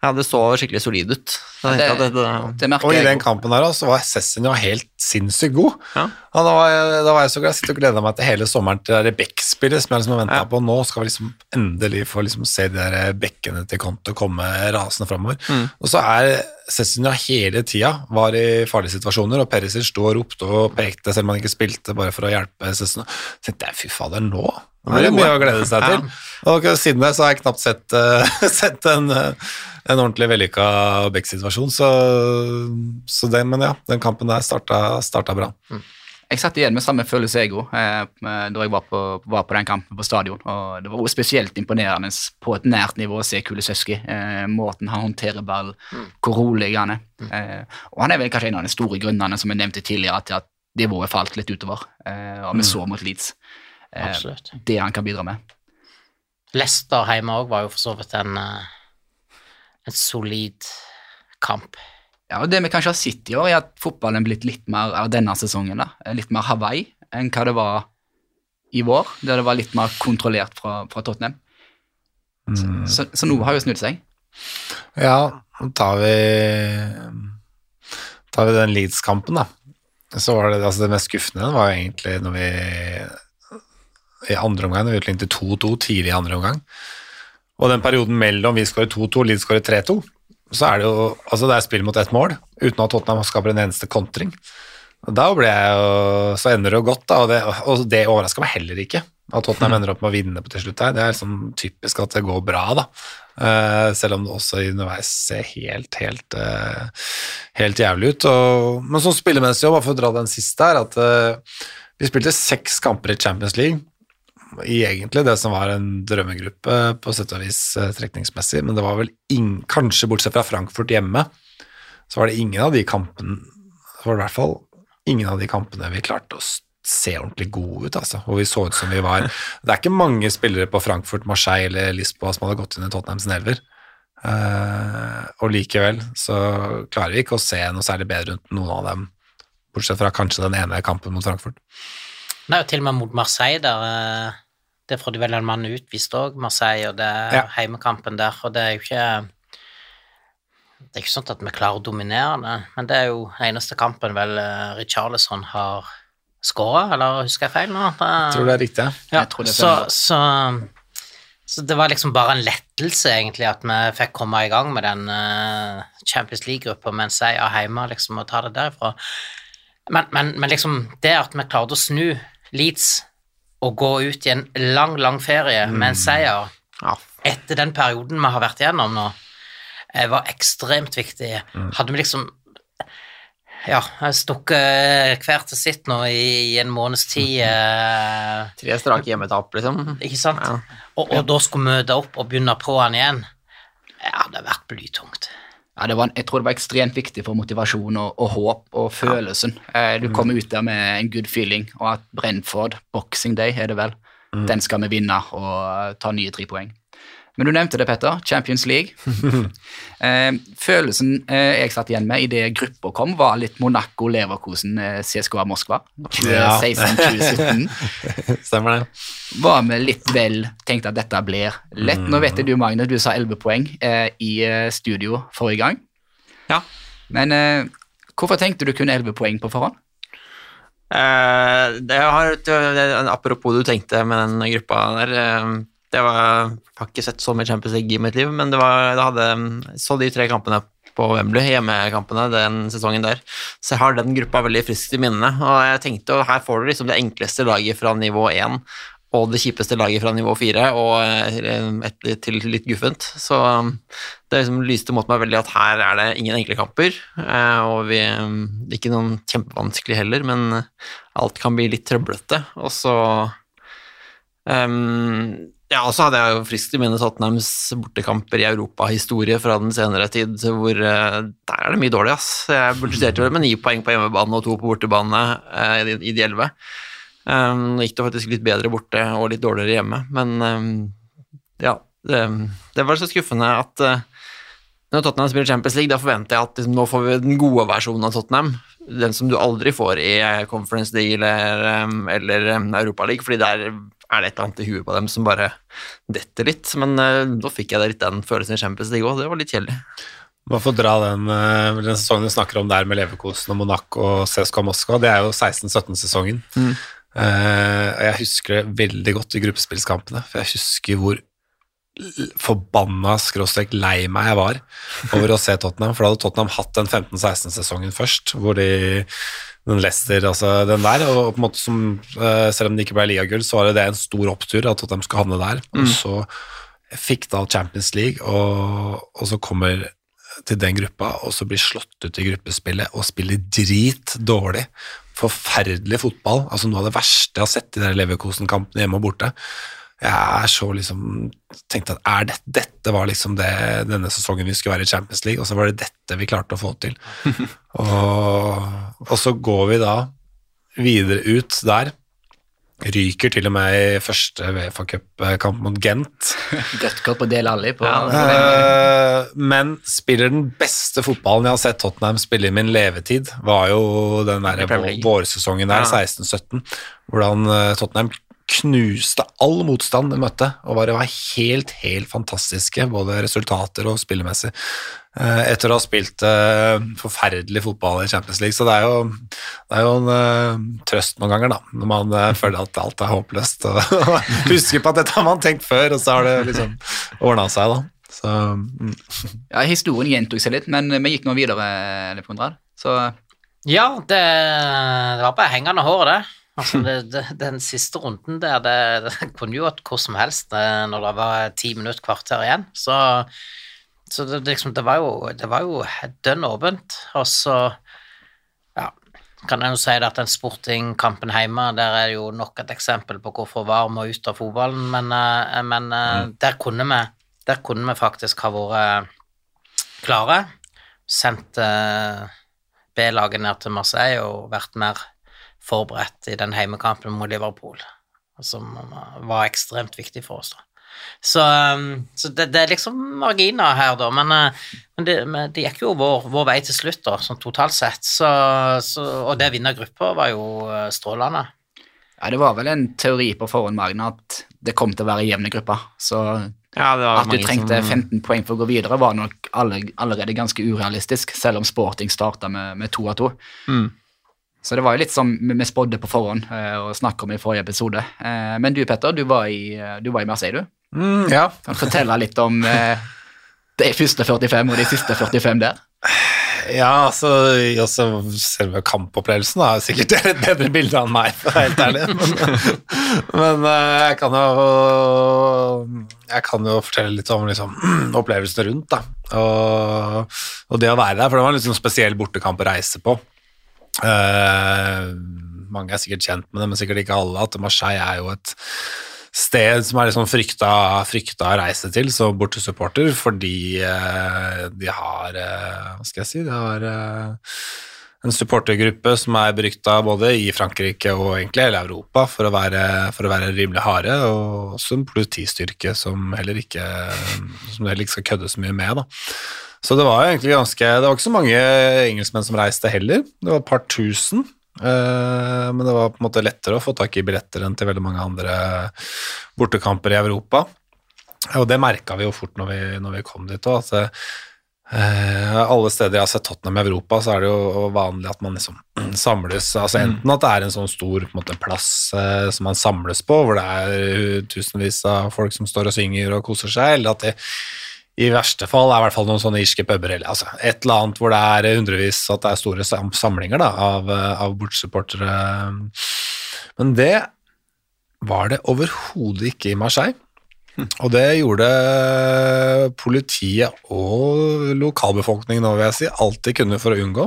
ja, Det så skikkelig solid ut. Ja, Det, det, det Og i den kampen her så var Cessinio helt sinnssykt god. Ja. Da, var jeg, da var jeg så glad. Jeg og gleder meg til hele sommeren til det der Beck-spillet som jeg liksom har venta Ja. på. Nå skal vi liksom endelig få liksom se de der bekkene til Conte komme rasende framover. Mm. Og så er Cessinio hele tida var i farlige situasjoner, og Perisic sto og ropte og pekte selv om han ikke spilte, bare for å hjelpe Cessinio. Så tenkte jeg fy fader, nå nå er mye å glede seg til. Og siden det så har jeg knapt sett, uh, [LAUGHS] sett en, eh, en ordentlig vellykka Beck-situasjon, så, så den, men ja, den kampen der starta, starta bra. Jeg satt igjen med samme følelse jeg òg, eh, da jeg var på, var på den kampen på stadion. og Det var også spesielt imponerende på et nært nivå å se Kulisøski. Eh, måten han håndterer ball, hvor rolig han er. Eh, og han er vel kanskje en av de store grunnene som jeg nevnte tidligere, til at nivået falt litt utover. Eh, og vi så mot Leeds. Eh, Absolutt. det han kan bidra med. Leicester hjemme òg var jo for så vidt en, eh, en solid kamp. Ja, og Det vi kanskje har sett i år, er at fotballen er blitt litt mer av denne sesongen da, litt mer Hawaii enn hva det var i vår, der det var litt mer kontrollert fra, fra Tottenham. Mm. Så, så noe har jo snudd seg. Ja, nå tar vi tar vi den Leeds-kampen, da. Så var det, altså det mest skuffende var jo egentlig når vi i andre omgang, når vi utlignet til 2-2 tidlig i andre omgang. Og den perioden mellom vi skårer 2-2 og Leeds skårer 3-2, så er det jo altså det er spill mot ett mål, uten at Tottenham skaper en eneste kontring. Da ble jeg jo Så ender det jo godt, da, og det, og det overraska meg heller ikke. At Tottenham ender opp med å vinne på til slutt her. Det er liksom typisk at det går bra, da. Uh, selv om det også underveis ser helt, helt, uh, helt jævlig ut. Og, men sånn spillemessig, òg, bare for å dra den siste her, at uh, vi spilte seks kamper i Champions League. I egentlig det som var en drømmegruppe på sett og vis eh, trekningsmessig, men det var vel ingen, kanskje bortsett fra Frankfurt hjemme, så var det ingen av de kampene var i hvert fall ingen av de kampene vi klarte å se ordentlig gode ut, altså. Og vi så ut som vi var [LAUGHS] Det er ikke mange spillere på Frankfurt, Marseille eller Lisboa som hadde gått inn i Tottenhams elver. Uh, og likevel så klarer vi ikke å se noe særlig bedre ut noen av dem, bortsett fra kanskje den ene kampen mot Frankfurt. Er jo til og med mot Marseille der eh, Det får de vel en mann utvist òg, Marseille, og det er Ja. heimekampen der, og det er jo ikke Det er ikke sånn at vi klarer å dominere det, men det er jo den eneste kampen vel uh, Richarlison har skåra, eller husker jeg feil nå? Jeg tror det er riktig. ja. Det så, så, så det var liksom bare en lettelse, egentlig, at vi fikk komme i gang med den uh, Champions League-gruppa med en seier hjemme, liksom, og ta det derifra. Men, men, men liksom, det at vi klarte å snu Leeds og gå ut i en lang, lang ferie med en seier Ja. etter den perioden vi har vært igjennom nå, eh, var ekstremt viktig. Hadde vi liksom ja, stukket hver til sitt nå i, i en måneds tid. Eh, Tre strake hjemmetap, liksom. ikke sant? Ja. Og, og da skulle møte opp og begynne på'n igjen. Ja, det hadde vært blytungt. Ja, det var, jeg tror det var ekstremt viktig for motivasjon og, og håp og følelsen. Ja. du kommer ut der med en good feeling, og at Brentford, Boxing Day er det vel, den skal vi vinne og eh, ta nye tre poeng. Men du nevnte det, Petter. Champions League. [LAUGHS] eh, følelsen eh, jeg satt igjen med idet gruppa kom, var litt Monaco, Leverkosen, eh, CSKA Moskva. 2016-2017. [LAUGHS] [LAUGHS] Stemmer det. Var vi litt vel tenkte at dette blir lett. Nå vet jeg du, Magne, du sa 11 poeng eh, i eh, studio forrige gang. Ja. Men eh, hvorfor tenkte du kun 11 poeng på forhånd? Eh, det har, det, apropos du tenkte med den gruppa der eh, det var, Jeg har ikke sett så mye Champions League i mitt liv, men det var, jeg hadde, så de tre kampene på Wembley, hjemmekampene den sesongen der. Så jeg har den gruppa veldig friskt i minnene. Og jeg tenkte her får du liksom det enkleste laget fra nivå 1 og det kjipeste laget fra nivå 4 og eh, et til litt guffent. Så det liksom lyste mot meg veldig at her er det ingen enkle kamper, eh, og vi, er ikke noen kjempevanskelig heller, men alt kan bli litt trøblete. Og så um, ja, og så hadde jeg jo friskt i minne Tottenhams bortekamper i europahistorie fra den senere tid, hvor eh, der er det mye dårlig, ass. Jeg budsjetterte vel med ni poeng på hjemmebane og to på bortebane eh, i de- elleve. Um, Nå gikk det faktisk litt bedre borte og litt dårligere hjemme, men um, ja, det, det var så skuffende at uh, når Tottenham spiller Champions League, da forventer jeg at liksom, nå får vi den gode versjonen av Tottenham. Den som du aldri får i eh, Conference League eller, um, eller Europa League, fordi der er det et eller annet i huet på dem som bare detter litt. Men da fikk jeg litt den følelsen i Champions League òg, det var litt kjedelig. Man får dra den, eh, den sesongen vi snakker om der med Leverkosen og Monaco og CSKA Moskva, det er jo 16-17-sesongen. Mm. og jeg husker det veldig godt i gruppespillskampene, for jeg husker hvor forbanna skråstrek lei meg jeg var over å se Tottenham, for da hadde Tottenham hatt den 15-16-sesongen først, hvor de den Leicester, altså den der, og på en måte som, eh, selv om det ikke ble ligagull, så var det det en stor opptur at de skulle havne der, og så fikk da Champions League, og, og så kommer til den gruppa, og så blir slått ut i gruppespillet og spiller drit dårlig. Forferdelig fotball. Altså Noe av det verste jeg har sett i de Leverkosen-kampene hjemme og borte. Jeg er så liksom tenkte at er det, dette var liksom det denne sesongen vi skulle være i Champions League, og så var det dette vi klarte å få til. [LAUGHS] og, og så går vi da videre ut der. Ryker til og med i første Uefa Cup-kamp mot Gent. [LAUGHS] Rødt kort på Del Alli på Eh, men spiller den beste fotballen jeg har sett Tottenham spille i min levetid, var jo den der vårsesongen der, Ja. 16-17, hvordan eh, Tottenham knuste all motstand de møtte, og bare var helt, helt fantastiske, både resultater og spillemessig, etter å ha spilt eh, forferdelig fotball i Champions League. Så det er jo, det er jo en eh, trøst noen ganger, da, når man eh, føler at alt er håpløst, [LAUGHS] og husker på at dette har man tenkt før, og så har det liksom ordna seg, da. Så mm. [LAUGHS] Ja, Historien gjentok seg litt, men vi gikk nå videre, Leif Konrad. Så Ja, det, det var bare hengende håret, det. Altså, det, det, den siste runden der, det, det kunne jo vært hvor som helst eh, når det var ti minutter, kvarter igjen. Så, så det, liksom, det var jo, det var jo dønn åpent. Og så ja, kan jeg jo si at den sportingkampen hjemme, der er jo nok et eksempel på hvorfor VAR må ut av fotballen, men, eh, men mm. der, kunne vi, der kunne vi faktisk ha vært klare. Sendt eh, B-laget ned til Marseille og vært mer forberedt i den heimekampen mot Liverpool, som var ekstremt viktig for oss. da. Så, um, så det, det er liksom marginer her, da, men, uh, men, det, men det gikk jo vår, vår vei til slutt, da, sånn totalt sett. Så, så, og det vinnergruppa var jo uh, strålende. Ja, det var vel en teori på forhånd, Magne, at det kom til å være jevne grupper. Så Ja, at du trengte som- 15 poeng for å gå videre, var nok alle, allerede ganske urealistisk, selv om sporting starta med, med to av to. Mm. Så det var jo litt som vi spådde på forhånd eh, og snakket om i forrige episode. Eh, Men du, Petter, du var i, eh, du var i Marseille, du. Mm, ja. Kan du fortelle litt om eh, de første 45 og de siste 45 der? Ja, altså, også selve kampopplevelsen har er sikkert et bedre bilde enn meg, for å være helt ærlig. Men, [LAUGHS] men eh, jeg kan jo jeg kan jo fortelle litt om liksom, [CLEARS THROAT] opplevelsene rundt, da. Og, og det å være der, for det var en sånn spesiell bortekamp å reise på. Uh, mange er sikkert kjent med det, men sikkert ikke alle, at Marseille er jo et sted som er sånn frykta, frykta å reise til som bortesupporter, fordi eh, de har eh, Hva skal jeg si? De har eh, en supportergruppe som er berykta både i Frankrike og egentlig hele Europa for å være, for å være rimelig harde, og også en politistyrke som heller ikke som heller ikke skal kødde så mye med. da. Så det var egentlig ganske Det var ikke så mange engelskmenn som reiste heller. Det var et par tusen. Eh, men det var på en måte lettere å få tak i billetter enn til veldig mange andre bortekamper i Europa. Og det merka vi jo fort når vi, når vi kom dit òg. At eh, alle steder jeg har sett Tottenham i Europa, så er det jo vanlig at man liksom [CLEARS THROAT] samles altså Enten at det er en sånn stor på en måte, plass eh, som man samles på, hvor det er tusenvis av folk som står og synger og koser seg, eller at det i verste fall er i hvert fall noen sånne irske puber eller altså, et eller annet hvor det er hundrevis at det er store samlinger da, av, eh, av bortsupportere. Men det var det overhodet ikke i Marseille. Og det gjorde politiet og lokalbefolkningen nå, vil jeg si, alt de kunne for å unngå.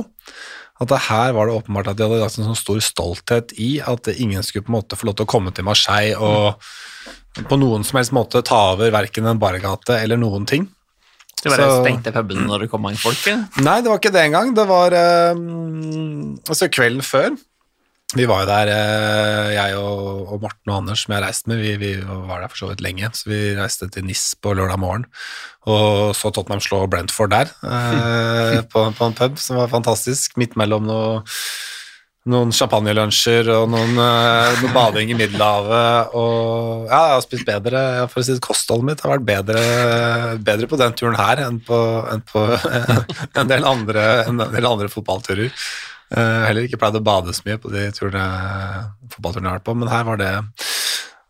At det her var det åpenbart at de hadde lagt en sånn stor stolthet i at ingen skulle på en måte få lov til å komme til Marseille og på noen som helst måte ta over verken en bargate eller noen ting. Det bare Så- stengte puben når det kom mange folk? Nei, det var ikke det engang. Det var eh, altså kvelden før. Vi var jo der, eh, jeg og, og Morten og Anders, som jeg reiste med, vi, vi var der for så vidt lenge. Så vi reiste til NIS på lørdag morgen og så Tottenham slå Brentford der, eh, [LAUGHS] på, på en pub, som var fantastisk. Midt mellom noe, noen champagnelunsjer og noen, eh, noe bading i Middelhavet. Og ja, jeg har spist bedre For å si det, kostholdet mitt har vært bedre, bedre på den turen her enn på, enn på [LAUGHS] en, del andre, en del andre fotballturer. Eh, heller ikke pleid å bade så mye på de turene, fotballturene jeg har vært på, men her var det,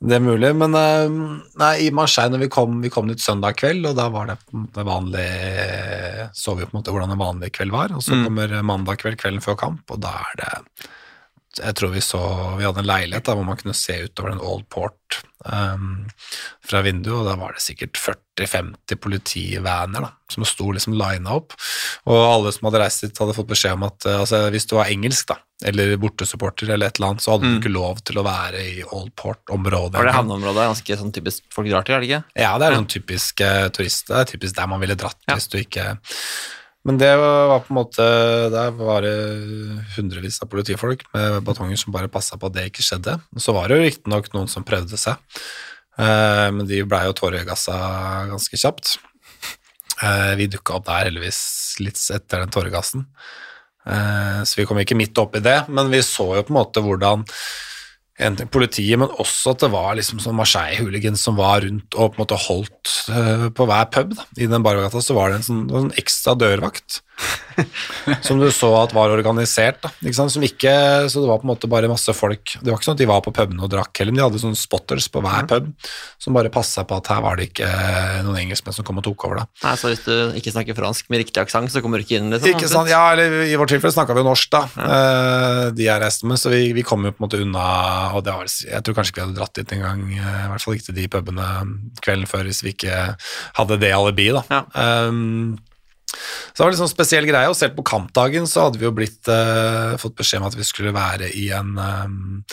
det er mulig. Men eh, nei, i Marseille når vi kom, vi kom dit søndag kveld, og da var det det vanlige Så vi på en måte hvordan en vanlig kveld var, og så kommer mandag kveld, kvelden før kamp, og da er det jeg tror vi så Vi hadde en leilighet da, hvor man kunne se utover den Old Port um, fra vinduet, og da var det sikkert 40-50 politivaner da, som sto liksom lina opp. Og alle som hadde reist dit, hadde fått beskjed om at eh, altså, hvis du var engelsk, da, eller bortesupporter eller et eller annet, så hadde du ikke lov til å være i Old Port-området. Var det havneområdet ganske sånn typisk folk drar til, er det ikke? Ja, det er sånn typisk uh, turist. Det er typisk der man ville dratt hvis du ikke Men det var på en måte Der var det hundrevis av politifolk med batonger som bare passa på at det ikke skjedde. Så var det jo riktignok noen som prøvde seg, eh, men de blei jo tåregassa ganske kjapt. Eh, vi dukka opp der heldigvis litt etter den tåregassen, eh, så vi kom ikke midt oppi det, men vi så jo på en måte hvordan en ting politiet, men også at det var liksom sånn Marseille-hooligans som var rundt og på en måte holdt eh, på hver pub. Da. I den bargata så var det en sånn, en ekstra dørvakt [LAUGHS] som du så at var organisert. Da, ikke sant? Som ikke, så det var på en måte bare masse folk. Det var ikke sånn at de var på pubene og drakk heller, men de hadde sånne spotters på hver pub som bare passa på at her var det ikke noen engelskmenn som kom og tok over. da. Nei, så hvis du ikke snakker fransk med riktig aksent, så kommer du ikke inn, liksom? Ikke sant, ja, eller I vårt tilfelle snakka vi jo norsk, da. ja. de jeg reiste med, så vi, vi kom jo på en måte unna og det var, Jeg tror kanskje ikke vi hadde dratt dit engang, uh, i hvert fall ikke til de pubene kvelden før hvis vi ikke hadde det alibiet, da. Ja. Um, så det var litt sånn spesiell greie, og selv på kampdagen så hadde vi jo blitt, eh, fått beskjed om at vi skulle være i en um,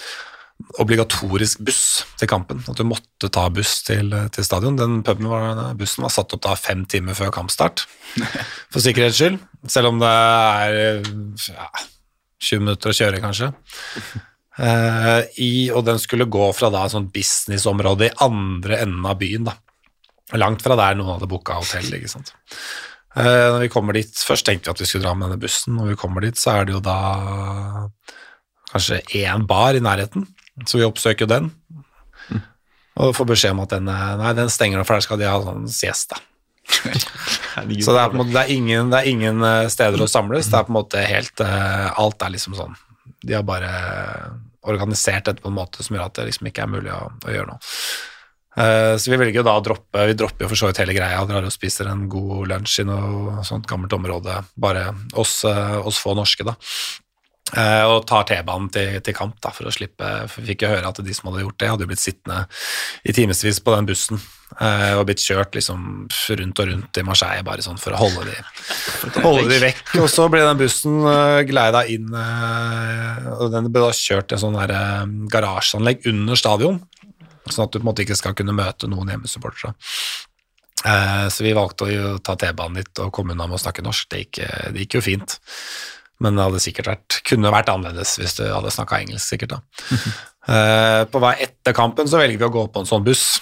obligatorisk buss til kampen. At du måtte ta buss til, til stadion. Den puben var, bussen var satt opp da fem timer før kampstart, [LAUGHS] for sikkerhets skyld. Selv om det er ja, 20 minutter å kjøre, kanskje. Eh, i, og den skulle gå fra da et sånt businessområde i andre enden av byen. da. Langt fra der noen hadde booka hotell. ikke sant? Eh, når vi kommer dit, Først tenkte vi at vi skulle dra med denne bussen. Når vi kommer dit, så er det jo da kanskje én bar i nærheten, så vi oppsøker den. Og får beskjed om at den, eh, nei, den stenger nå, for der skal de ha sånn siesta. Så det er, måte, det, er ingen, det er ingen eh, steder å samles. Det er på en måte helt Alt er liksom sånn. De har bare organisert dette på en måte som gjør at det liksom ikke er mulig å, å gjøre noe. Eh, Så vi velger jo da å droppe Vi dropper jo for så vidt hele greia, drar og spiser en god lunsj i noe sånt gammelt område, bare oss, eh, oss få norske, da. Eh, Og tar T-banen til, til kamp da, for å slippe For vi fikk jo høre at de som hadde gjort det, hadde jo blitt sittende i timevis på den bussen og blitt kjørt liksom rundt og rundt i Marseille bare sånn for å holde de, [LAUGHS] holde de vekk. Og så ble den bussen gleida inn og den ble da kjørt til en sånn garasjeanlegg under stadion, sånn at du på en måte ikke skal kunne møte noen hjemmesupportere. Eh, så vi valgte å ta T-banen dit og komme unna med å snakke norsk. Det gikk, det gikk jo fint. Men det hadde sikkert vært, kunne vært annerledes hvis du hadde snakka engelsk, sikkert. da. [LAUGHS] Eh, på vei etter kampen så velger vi å gå på en sånn buss.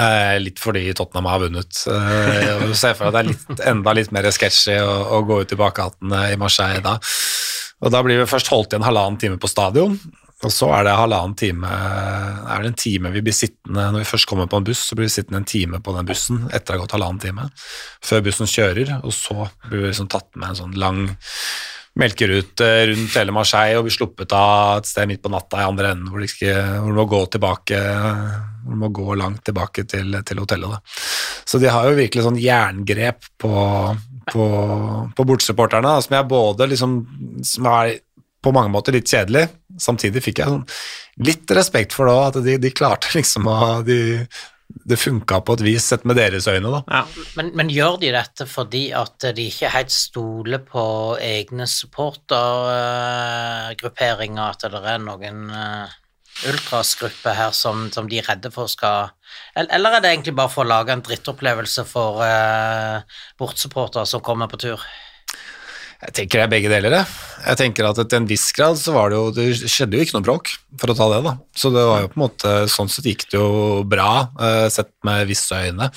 Eh, litt fordi Tottenham har vunnet. Eh, du ser for deg at det er litt, enda litt mer sketchy å, å gå ut i bakgatene i Marseille da. Og da blir vi først holdt i en halvannen time på stadion, og så er det halvannen time er det en time vi blir sittende Når vi først kommer på en buss, så blir vi sittende en time på den bussen etter det har gått halvannen time, før bussen kjører, og så blir vi liksom tatt med en sånn lang melkerute rundt hele Marseille og blir sluppet av et sted midt på natta i andre enden hvor, ikke, hvor må gå tilbake hvor du må gå langt tilbake til, til hotellet. Da. Så de har jo virkelig sånn jerngrep på, på, på bortsupporterne, som jeg både liksom som er på mange måter litt kjedelig. Samtidig fikk jeg sånn litt respekt for det òg, at de, de klarte liksom å de, Det funka på et vis, sett med deres øyne, da. Ja. Men, men gjør de dette fordi at de ikke helt stoler på egne supportergrupperinger, at det er noen ultrasgruppe her som, som de er redde for skal Eller eller er det egentlig bare for å lage en drittopplevelse for uh, bortsupportere som kommer på tur? Jeg tenker det er begge deler. Jeg, jeg tenker at til en viss grad så var det jo Det skjedde jo ikke noe bråk, for å ta det, da. Så det var jo på en måte Sånn sett gikk det jo bra, eh, sett med visse øyne.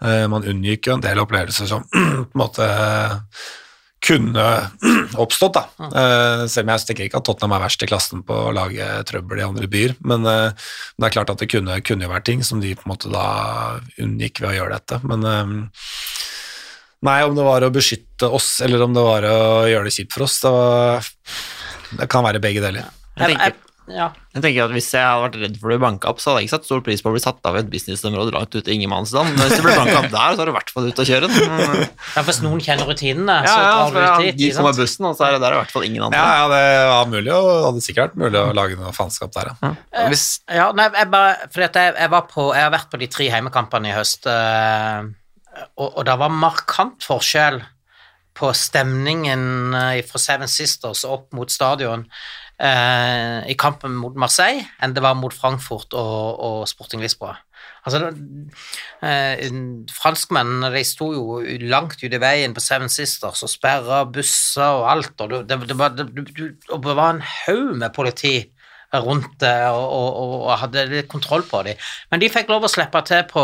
Eh, Man unngikk jo en del opplevelser som [CLEARS THROAT] på en måte kunne [CLEARS THROAT] oppstått, da. Eh, Selv om jeg tenker ikke at Tottenham er verst i klassen på å lage trøbbel i andre byer, men eh, det er klart at det kunne, kunne vært ting som de på en måte da unngikk ved å gjøre dette. Men eh, Nei, om det var å beskytte oss, eller om det var å gjøre det kjipt for oss, det, det kan være begge deler. Jeg tenker, ja. jeg tenker at Hvis jeg hadde vært redd for å bli banka opp, så hadde jeg ikke satt stor pris på å bli satt av i et businessområde langt ute i ingenmannsland. Men hvis du blir banka opp der, så er du i hvert fall ute å kjøre. Mm. Ja, Hvis noen kjenner rutinene, ja, så ja, drar du ja, ut dit. de kommer bussen, og så er det der i hvert fall ingen andre. Ja, ja, det var mulig, og det hadde sikkert vært mulig å lage noe faenskap der, ja. Og Hvis, Ja, nei, jeg bare Fordi at jeg, jeg var på Jeg har vært på de tre heimekampene i høst, eh, og, og det var markant forskjell på stemningen eh, fra Seven Sisters opp mot stadion eh, i kampen mot Marseille enn det var mot Frankfurt og, og Sporting Lisboa. Altså, eh, franskmennene de sto jo langt ute i veien på Seven Sisters og sperra busser og alt, og det, det, var, det, det, var en haug med politi rundt det og, og, og hadde litt kontroll på dem. Men de fikk lov å slippe til på,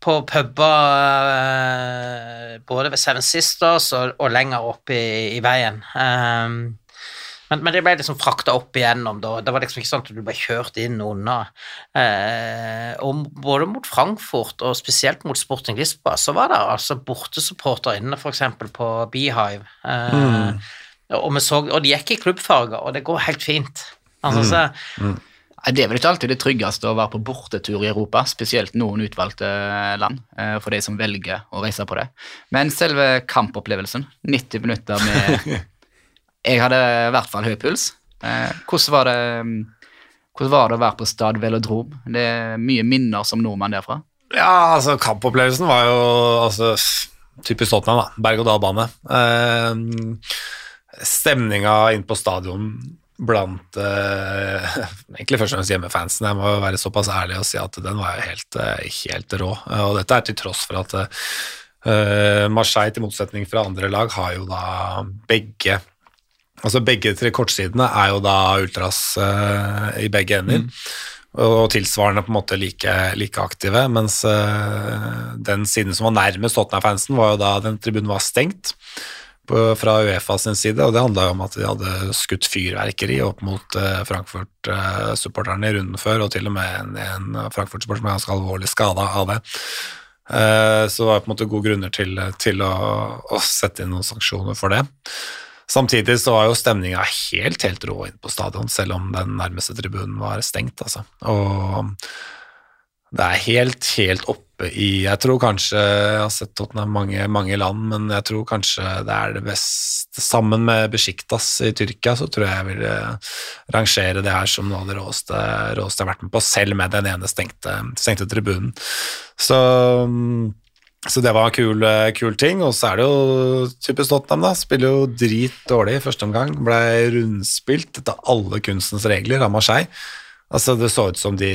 på puber eh, både ved Seven Sisters og, og lenger opp i, i veien. Um, Men, men det ble liksom frakta opp igjennom, da. Det var liksom ikke sånn at du ble kjørt inn unna. Eh, og både mot Frankfurt, og spesielt mot Sporting Lisboa, så var det altså bortesupporter inne, f.eks. på Beehive. Eh, og, vi så, og de gikk i klubbfarger, og det går helt fint. Altså, så, Nei, Det er vel ikke alltid det tryggeste å være på bortetur i Europa, spesielt noen utvalgte land, eh, for de som velger å reise på det. Men selve kampopplevelsen, 90 minutter med [LAUGHS] Jeg hadde i hvert fall høy puls. Eh, Hvordan var det hvordan var det å være på Stad Velodrom? Det er mye minner som nordmann derfra. Ja, altså kampopplevelsen var jo altså, typisk Tottenham, da. Berg-og-dal-bane. Eh, stemninga inn på stadion blant eh, [LAUGHS] egentlig først og fremst hjemmefansen. Jeg må være såpass ærlig og si at den var jo helt, eh, helt rå. Eh, Og dette er til tross for at eh, Marseille, til motsetning fra andre lag, har jo da begge Altså begge tre kortsidene er jo da ultras eh, i begge ender. Og tilsvarende på en måte like, like aktive, mens eh, den siden som var nærmest Tottenham-fansen, var jo da den tribunen var stengt fra Uefa sin side, og det handla jo om at de hadde skutt fyrverkeri opp mot eh, Frankfurt-supporterne i runden før, og til og med en, en Frankfurt-supporter som er ganske alvorlig skada av det. Eh, så det var på en måte gode grunner til, til å, å sette inn noen sanksjoner for det. Samtidig så var jo stemninga helt, helt rå inn på stadion, selv om den nærmeste tribunen var stengt, altså. Og det er helt, helt oppe i Jeg tror kanskje Jeg har sett Tottenham mange, mange land, men jeg tror kanskje det er det beste Sammen med Besjiktas i Tyrkia, så tror jeg jeg vil eh, rangere det her som noe av det råeste, råeste jeg har vært med på, selv med den ene stengte, stengte tribunen. Så så det var en kul, eh, kul ting, og så er det jo typisk Tottenham, da. Spiller jo drit dårlig i første omgang. Ble rundspilt etter alle kunstens regler av Marseille. Altså Det så ut som de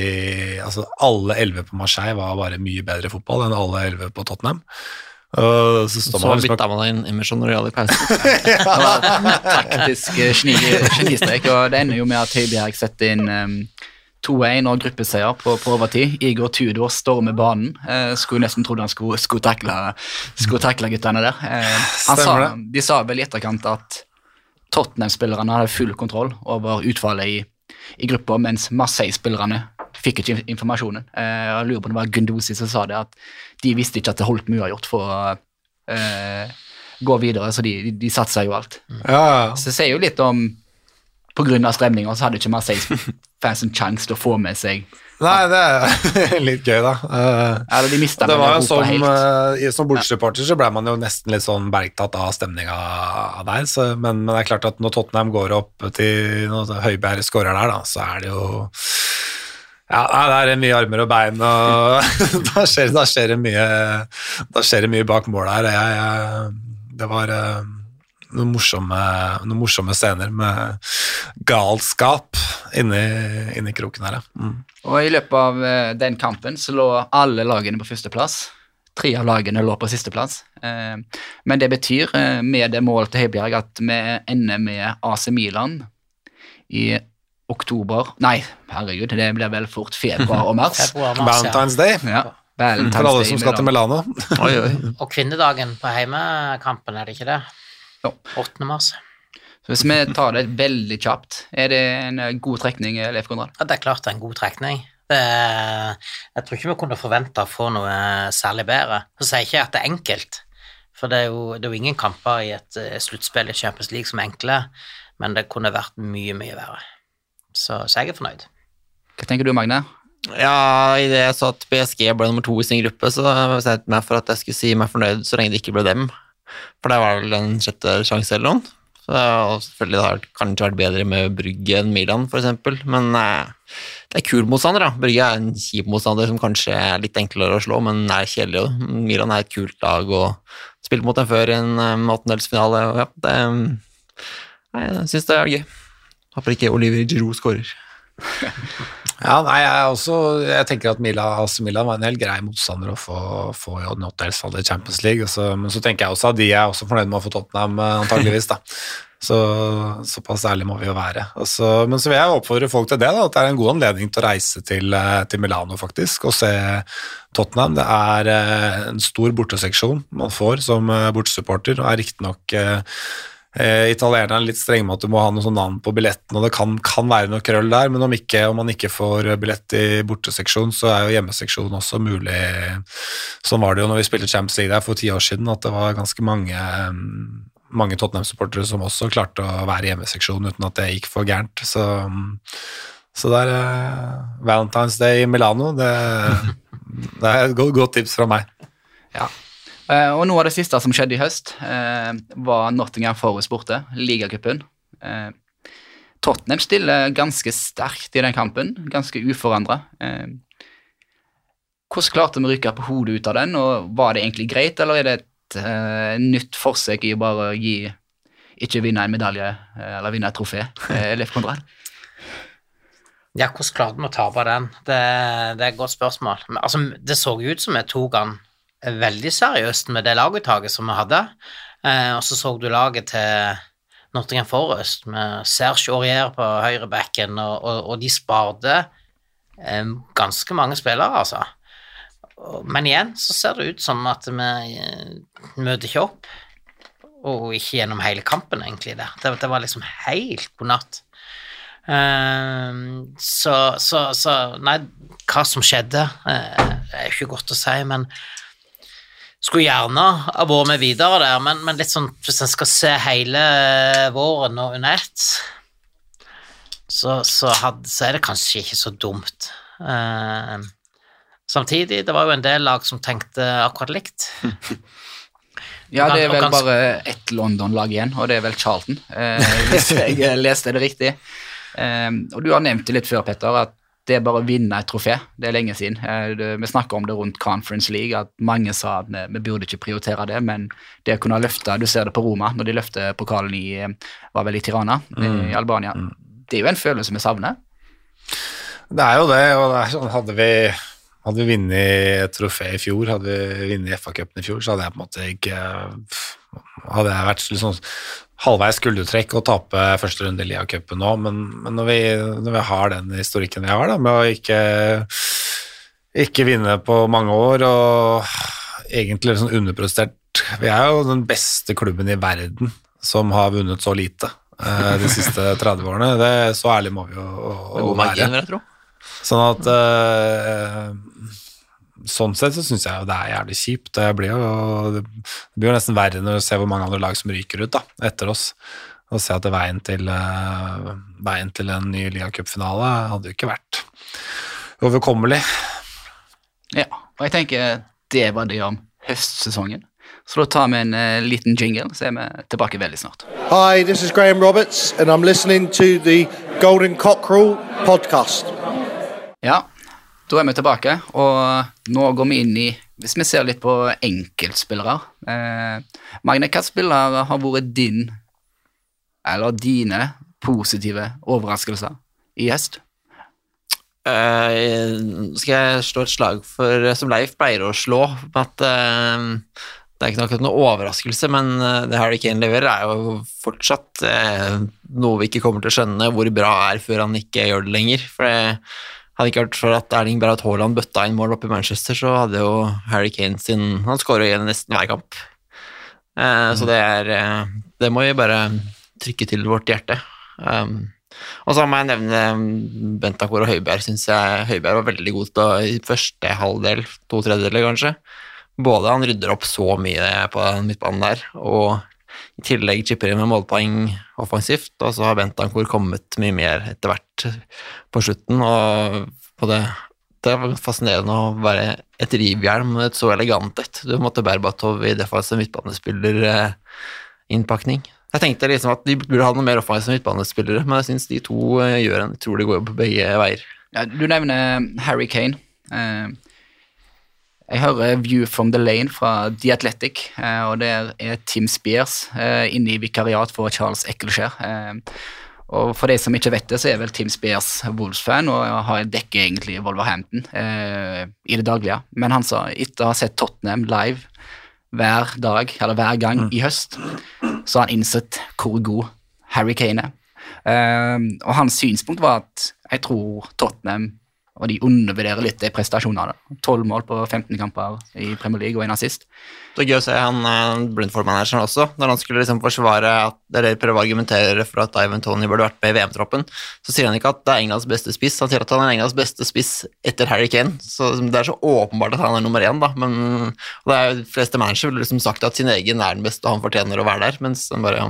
altså Alle elleve på Marseille var bare mye bedre fotball enn alle elleve på Tottenham. Og så Så man liksom bytta man inn Emerson Royal i pausen. [LAUGHS] Det var taktisk eh, geni- genistrek, og det ender jo med at Høibjerg setter inn um, 2-1 og gruppeseier på, på overtid. Igor Tudor stormer banen. Eh, skulle nesten trodd han skulle, skulle, takle, skulle takle guttene der. Eh, sa, de sa vel i etterkant at Tottenham-spillerne hadde full kontroll over utfallet i, i gruppa, mens Marseille-spillerne fikk ikke informasjonen. Eh, jeg lurer på om det var Gundosi som sa det, at de visste ikke at det holdt med uavgjort for å uh, gå videre, så de, de, de satsa jo alt. Ja. Så det sier jo litt om av stemninga så hadde ikke [LAUGHS] Marseille-fansen sjanse til å få med seg Nei, det er [LAUGHS] litt gøy, da. Ja, Eller de det var jo som, eh, som bortesupporter så ble man jo nesten litt sånn bergtatt av stemninga der, så, men, men det er klart at når Tottenham går opp til når Høibjerg skårer der, da, så er det jo ja, det er mye armer og bein, og [LAUGHS] da, skjer, da, skjer det mye, da skjer det mye bak mål her. Jeg, jeg, det var eh, noen morsomme, noen morsomme scener med galskap inni, inni kroken her. Ja. Mm. Og i løpet av eh, den kampen så lå alle lagene på førsteplass. Tre av lagene lå på sisteplass. Eh, men det betyr, eh, med det målet til Høibjerg, at vi ender med AC Milan i oktober Nei, herregud, det blir vel fort februar og mars. [LAUGHS] Februar, mars. Valentine's Day. Ja, Valentine's For alle som skal til Milano. Milano. Oi, oi. Og kvinnedagen på heimekampen, er det ikke det? Jo. 8. mars. Så hvis vi tar det veldig kjapt, er det en eh, god trekning, eh, Leif Konrad? Ja, det er klart det er en god trekning. Det er, jeg tror ikke vi kunne forvente å få noe særlig bedre. Så sier jeg ikke at det er enkelt, for det er jo, det er jo ingen kamper i et eh, sluttspill i Champions League som er enkle, men det kunne vært mye, mye verre. Så, så jeg er fornøyd. Hva tenker du, Magne? Ja, i det jeg sa at PSG ble nummer to i sin gruppe, så bestemte jeg meg for at jeg skulle si meg fornøyd så lenge det ikke ble dem. For det var vel en sjette sjanse eller noe. Så, selvfølgelig det har det kanskje vært bedre med Brygge enn Milan, eksempel. Men eh, det er kul motstander, da. Brygge er en kjip motstander som kanskje er litt enklere å slå, men er kjedelig. Milan er et kult lag og spilt mot dem før i en um, åttendelsfinale. Ja, det, nei, jeg syns det er gøy. Håper ikke Oliver Giroud skårer. [LAUGHS] Ja, nei, jeg, også, jeg tenker at Milan, AC Milan var en helt grei motstander å få, få i Notdelsfall i Champions League. og men så tenker jeg også at de er også fornøyd med å få Tottenham, eh, antageligvis. da. Så Såpass ærlig må vi jo være. Og men så vil jeg oppfordre folk til det, da, at det er en god anledning til å reise til, eh, til Milano faktisk, og se Tottenham. Det er eh, en stor borteseksjon man får som bortesupporter, og er riktignok eh, eh, italienerne er litt strenge med at du må ha noe sånn navn på billetten, og det kan, kan være noe krøll der, men om, ikke, om man ikke får billett i borteseksjon, så er jo hjemmeseksjon også mulig. Sånn var det jo når vi spilte Champions League der for ti år siden, at det var ganske mange mm, mange Tottenham-supportere som også klarte å være i hjemmeseksjonen uten at det gikk for gærent. Så, så det er eh, Valentine's Day i Milano. Det, [LAUGHS] det er et godt, godt tips fra meg. Ja. Eh, og noe av det siste som skjedde i høst, eh, var Nottingham Forest borte, ligacupen. Eh, Tottenham stiller ganske sterkt i den kampen, ganske uforandra. Hvordan klarte vi å rykke på hodet ut av den, og var det egentlig greit, eller er det et nytt forsøk i å bare gi ikke vinne en medalje eller vinne et trofé, Leif Konrad? Ja, hvordan klarte vi å tape den? Det, det er et godt spørsmål. Altså, det så ut som vi tok han veldig seriøst med det laguttaket som vi hadde. Eh, og så så du laget til Nottingham Forest med Serge Aurier på høyrebacken, og, og, og de sparte eh, ganske mange spillere, altså. Men igjen så ser det ut som at vi eh, møter ikke opp, og ikke gjennom hele kampen, egentlig. der. det, det var liksom helt god natt. Ehm, så, så, så Nei, hva som skjedde, det er ikke godt å si, men skulle gjerne ha vært med videre der, men, men litt sånn hvis en skal se hele våren og under ett, så, så, så er det kanskje ikke så dumt. Uh, samtidig, det var jo en del lag som tenkte akkurat likt. [LAUGHS] Ja, det er vel bare ett London-lag igjen, og det er vel Charlton, eh, hvis jeg leste det riktig. Eh, og du har nevnt det litt før, Petter, at det er bare å vinne et trofé. Det er lenge siden. Eh, vi snakker om det rundt Conference League, at mange sa at vi, vi burde ikke prioritere det, men det å kunne løfte Du ser det på Roma, når de løfter pokalen i eh, var vel i Tirana mm. i Albania. Det er jo en følelse vi savner. Det er jo det, og det sånn, hadde vi hadde vi vunnet et trofé i fjor, hadde vi vunnet FA-cupen i fjor, så hadde jeg på en måte ikke Hadde jeg vært liksom halvveis skuldertrekk å tape første runde i Lia-cupen nå, men, men når, vi, når vi har den historikken vi har, da, med å ikke, ikke vinne på mange år og egentlig liksom underprestert Vi er jo den beste klubben i verden som har vunnet så lite eh, de siste [LAUGHS] 30 årene. Det, så ærlig må vi jo å, å være. Sånn at eh, Sånn sett så syns jeg jo det er jævlig kjipt. Det blir jo, det blir jo nesten verre når du ser hvor mange andre lag som ryker ut da, etter oss. Og se at det veien til, eh, veien til en ny ligacupfinale hadde jo ikke vært overkommelig. Ja, og jeg tenker det var det om høstsesongen. Så da tar vi en uh, liten jingle, så er vi tilbake veldig snart. Hi, this is Graham Roberts, and I'm listening to the Golden Cockerel podcast. Ja, da er vi tilbake, og nå går vi inn i Hvis vi ser litt på enkeltspillere eh, Magne, hvilke spillere har vært din, eller dine, positive overraskelser i høst? Uh, skal jeg slå et slag for, som Leif pleier å slå, at uh, det er ikke nok noe overraskelse, men eh, det Harry Kane leverer, er jo fortsatt uh, noe vi ikke kommer til å skjønne hvor bra er før han ikke gjør det lenger. For det hadde ikke vært for at Erling Braut Haaland bøtta inn mål oppe i Manchester, så hadde jo Harry Kane sin Han skårer jo nesten hver kamp. Eh, Så det er eh, Det må vi bare trykke til vårt hjerte. Um, og så må jeg nevne um, Bentakor og Høibjerg. Synes jeg Høibjerg var veldig god til å, i første halvdel, to tredjedeler kanskje. Både han rydder opp så mye på midtbanen der, og i tillegg chipper inn med målpoeng offensivt, og så har Bentancor kommet mye mer etter hvert på slutten, og på det det er fascinerende å være et rivjern med et så elegant et. Du måtte Berbatov i defensiv midtbanespillerinnpakning. Jeg tenkte liksom at de burde ha noe mer offensive midtbanespillere, men jeg syns de to eh, gjør en utrolig god jobb begge veier. Ja, du nevner Harry Kane. Eh, jeg hører View from the Lane fra The Athletic, eh, og der er Tim Spears eh, inne i vikariat for Charles Eccleshare. Eh, og for de som ikke vet det, så er vel Tim Spears Wolves-fan og har dekker egentlig Wolverhampton eh, i det daglige. Men han sa etter å ha sett Tottenham live hver dag, eller hver gang i høst, så har han innsett hvor god Harry Kane er. Eh, og hans synspunkt var at jeg tror Tottenham og de undervurderer litt de prestasjonene. 12 mål på 15 kamper i Premier League og en assist. Det er gøy å se han eh, Brentford-manageren også, når han skulle liksom forsvare at dere prøve å argumentere for at Ivan Tony burde vært med i VM-troppen, så sier han ikke at det er Englands beste spiss, han sier at han er Englands beste spiss etter Harry Kane. Så det er så åpenbart at han er nummer én, da. Men og det er de fleste managere ville liksom sagt at sin egen er den beste, og han fortjener å være der, mens han bare ja,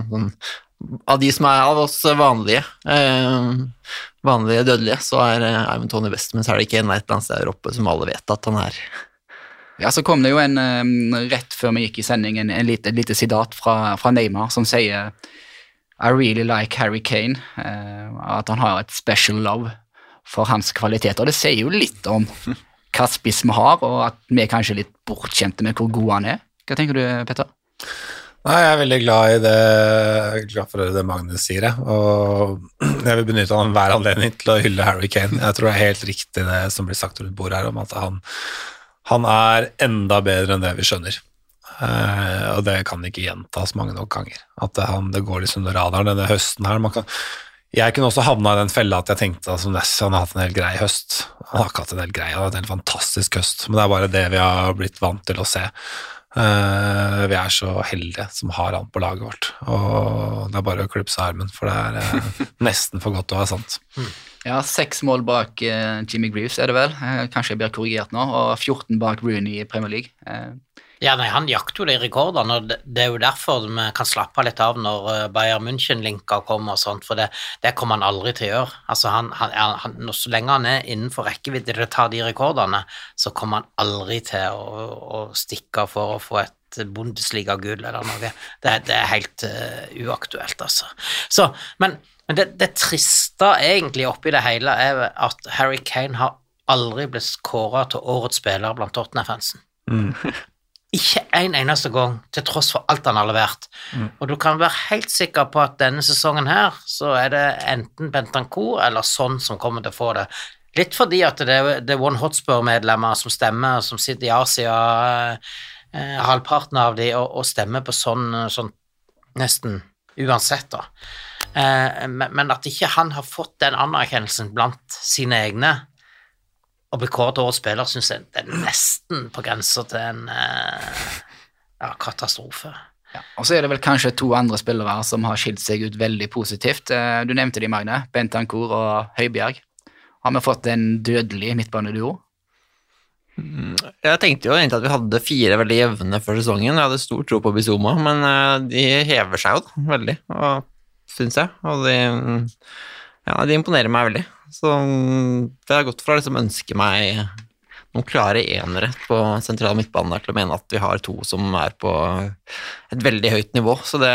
av de som er av oss vanlige, eh, vanlige dødelige, så er eh, Ivan Tony best, er det ikke en et eller annet sted der oppe som alle vet at han er. Ja, så kom det jo en, eh, rett før vi gikk i sending, en, en lite, lite sitat fra, fra Neymar som sier I really like Harry Kane. eh, at han har et special love for hans kvaliteter. Det sier jo litt om hva spiss vi har, og at vi er kanskje litt bortkjente med hvor god han er. Hva tenker du, Petter? Nei, jeg er veldig glad i det, glad for det Magnus sier, jeg. Og [CLEARS THROAT] jeg vil benytte han hver anledning til å hylle Harry Kane. Jeg tror det er helt riktig det som blir sagt rundt bordet her, om at han, han er enda bedre enn det vi skjønner. Eh, og det kan ikke gjentas mange nok ganger. At det, han, det går liksom under radaren denne høsten her. Kan, jeg kunne også havna i den fella at jeg tenkte at Ness han har hatt en helt grei høst. Han har ikke hatt en helt grei, han har hatt en helt fantastisk høst, men det er bare det vi har blitt vant til å se. Eh, vi er så heldige som har han på laget vårt, og det er bare å klipse armen, for det er eh, [LAUGHS] nesten for godt til å være sant. Ja, Seks mål bak eh, Jimmy Greaves er det vel, kanskje jeg blir korrigert nå, og 14 bak Rooney i Premier League. Ja, nei, Han jakter jo de rekordene, og det, er jo derfor vi kan slappe litt av når eh, Bayern München-linka kommer og sånt, for det, det kommer han aldri til å gjøre. Altså, han, han, han, Så lenge han er innenfor rekkevidde til å ta de rekordene, så kommer han aldri til å, å stikke for å få et Bundesliga-gull eller noe. Det, det er helt uh, uaktuelt, altså. Så, men men det, det triste egentlig oppi det hele er at Harry Kane har aldri blitt kåra til årets spiller blant Tottenham-fansen. [LAUGHS] Ikke en eneste gang, til tross for alt han har levert. Og du kan være helt sikker på at denne sesongen her, så er det enten Bentancour eller sånn som kommer til å få det. Litt fordi at det er, det er One Hotspur-medlemmer som stemmer, som sitter i Asia, eh, halvparten av de, og, og stemmer på sånn, sånn nesten uansett, da. Eh, men, men at ikke han har fått den anerkjennelsen blant sine egne og bli kåret til årets spiller, syns jeg det er nesten på grensa til en eh, ja, katastrofe. Ja. Og så er det vel kanskje to andre spillere som har skilt seg ut veldig positivt. Eh, Du nevnte de, Magne. Bentancour og Høibjerg. Har vi fått en dødelig midtbaneduo? Jeg tenkte jo egentlig at vi hadde fire veldig jevne før sesongen. Jeg hadde stor tro på Bizuma, men eh, de hever seg jo da, veldig, og, syns jeg. Og de, ja, de imponerer meg veldig. Så for jeg har gått fra å liksom ønske meg noen klare enere på sentral midtbane der til å mene at vi har to som er på et veldig høyt nivå. Så det,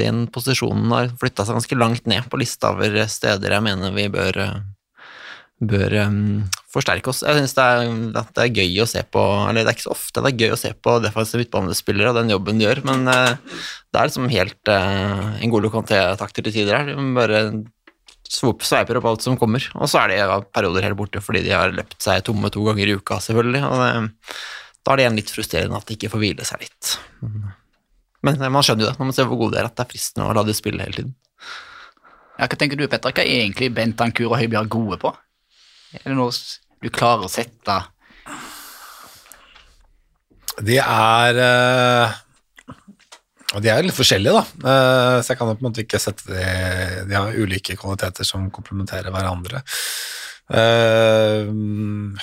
den posisjonen har flytta seg ganske langt ned på lista over steder jeg mener vi bør eh, bør um, forsterke oss. Jeg synes det det er gøy å se på Eller det er ikke så ofte det er gøy å se på defensive midtbanespillere og den jobben de gjør, men uh, det er liksom helt uh, en god Locanté-takter til tider her. Bare sveiper opp alt som kommer, og så er de perioder helt borte fordi de har løpt seg tomme to ganger i uka, selvfølgelig. og det, Da er det igjen litt frustrerende at de ikke får hvile seg litt. Men man skjønner jo det når man ser hvor gode de er, at det er fristende å la de spille hele tiden. Ja, hva tenker du, Petter? Hva er egentlig Bent Ankur og Høibjerg gode på? Er det noe du klarer å sette De er eh, og De er litt forskjellige, da. Eh, så jeg kan jo på en måte ikke sette de De har ulike kvaliteter som komplementerer hverandre. Eh,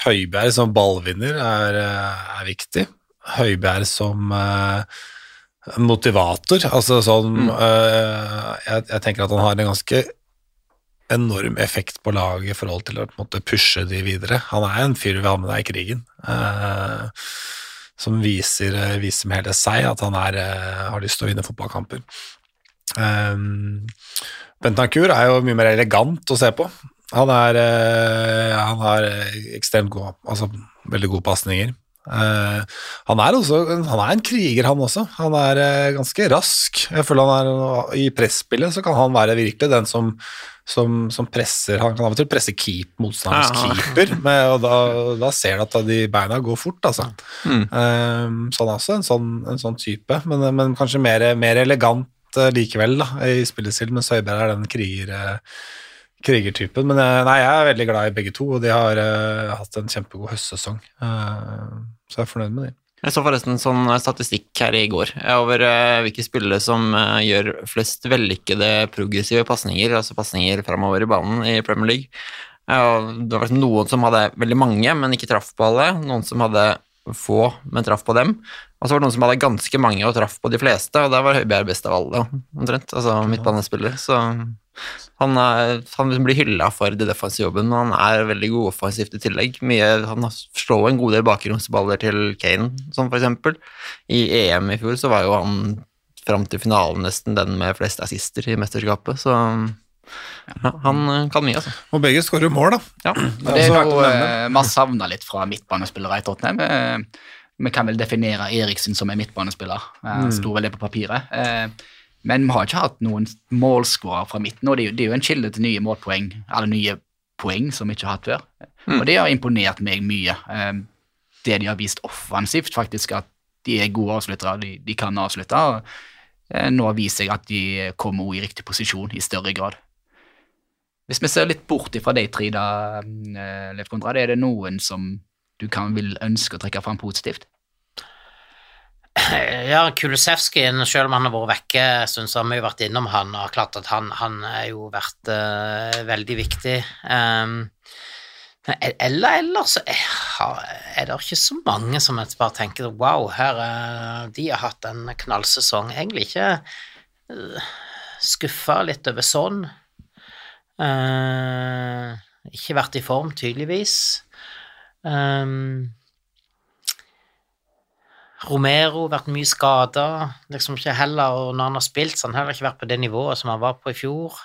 Høibjerg som ballvinner er, eh, er viktig. Høibjerg som motivator. Altså sånn eh, jeg, jeg tenker at han har en ganske enorm effekt på laget i forhold til å på en måte pushe de videre. Han er en fyr vi har med deg i krigen. eh, som viser, eh, viser med hele seg at han er, eh, har lyst til å vinne fotballkamper. Um, Bentancur er jo mye mer elegant å se på. Han er, eh, han har ekstremt god, altså veldig gode pasninger. Eh, han er også han er en kriger, han også. Han er eh, ganske rask. Jeg føler han er I presspillet så kan han være virkelig den som, som, som presser Han kan av og til presse keep, motstanderens Ja. keeper, med, og da, da ser du at de beina går fort, altså. Mm. Eh, så han er også en sånn, en sånn type, men, men kanskje mer, mer elegant likevel da, i spillestil, mens Høiberg er den kriger, krigertypen. Men eh, nei, jeg er veldig glad i begge to, og de har uh, hatt en kjempegod høstsesong. Uh, så jeg er fornøyd med de. Jeg så forresten sånn statistikk her i går over uh, hvilke spillere som gjør flest vellykkede progressive pasninger, altså pasninger framover i banen i Premier League. Det var noen som hadde veldig mange, men ikke traff på alle. Noen som hadde få, men traff på dem. Og så var det noen som hadde ganske mange og traff på de fleste, og der var Høibjerg best av alle, omtrent. Altså midtbanespiller. Så han, er, han blir hylla for det defensive jobben, og han er veldig god offensivt i tillegg. Mye, han slår en god del bakromsballer til Kane, som for eksempel. I EM i fjor så var jo han fram til finalen nesten den med flest assister i mesterskapet, så ja, han eh, kan mye, altså. Og begge skårer mål, da. Ja. Det er noe eh, har savna litt fra midtbanespillere i Tottenham. Eh, Vi kan vel definere Eriksen som en midtbanespiller. Han sto vel det på papiret. Men vi har ikke hatt noen målskårer fra midten, og det er, jo, det er jo en kilde til nye målpoeng, eller nye poeng som vi ikke har hatt før. Og det har imponert meg mye. Eh, Det de har vist offensivt, faktisk, at de er gode avsluttere, de, de kan avslutte. og eh, Nå viser jeg at de kommer i riktig posisjon i større grad. Hvis vi ser litt bort fra de tre, da, eh, Leif Konrad, er det noen som du kan vil ønske å trekke fram positivt? [CLEARS THROAT] Ja, Kulisevskij, selv om han har vært vekke, syns har vi vært innom han, og klart at han, han er jo vært uh, veldig viktig. Um, eller ellers så er, det ikke så mange som bare tenker wow, her eh, de har hatt en knallsesong. Egentlig ikke skuffa litt over sånn. Eh, ikke vært i form, tydeligvis. Um, Romero vært mye skada, liksom ikke heller, og når han har spilt, så har han heller ikke vært på det nivået som han var på i fjor.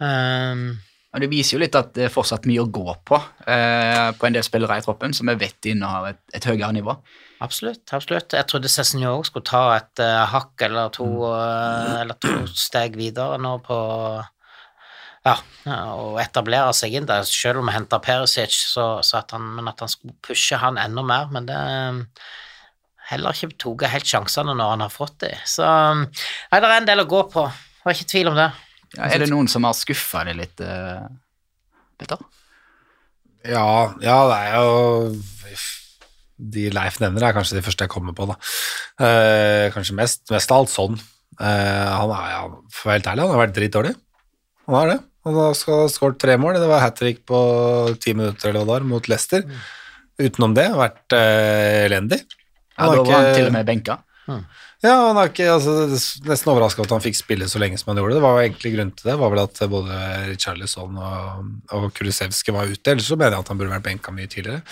Um, Det viser jo litt at det er fortsatt mye å gå på eh, på en del spillere i troppen som vi vet innehar et, et høyere nivå. absolutt, absolutt. Jeg trodde Cézinho òg skulle ta et uh, hakk eller to, uh, eller to steg videre nå på ja, og etablere seg inn der, selv om jeg henta Perisic, så, så at han, men at han skulle pushe han enda mer. Men det heller ikke tatt helt sjansene når han har fått dem. Så nei, det er en del å gå på. Det har ikke tvil om det. Ja, er det noen som har skuffa deg litt, eh, Petter? Ja, ja, det er jo De Leif nevner, er kanskje de første jeg kommer på, da. Eh, kanskje mest, mest av alt sånn. Eh, han er, ja, for å være helt ærlig, han har vært dritdårlig. Han har det. Han har skåret tre mål. Det var hat trick på ti minutter eller hva det var, mot Leicester. Utenom det vært eh, elendig. Ja, da var han til og med benka. Ja, han er ikke, altså, det er nesten overraska at han fikk spille så lenge som han gjorde. Det var jo egentlig grunnen til det. var vel at både Richarlison og, og Kulusevski var ute. Ellers så mener jeg at han burde vært benka mye tidligere.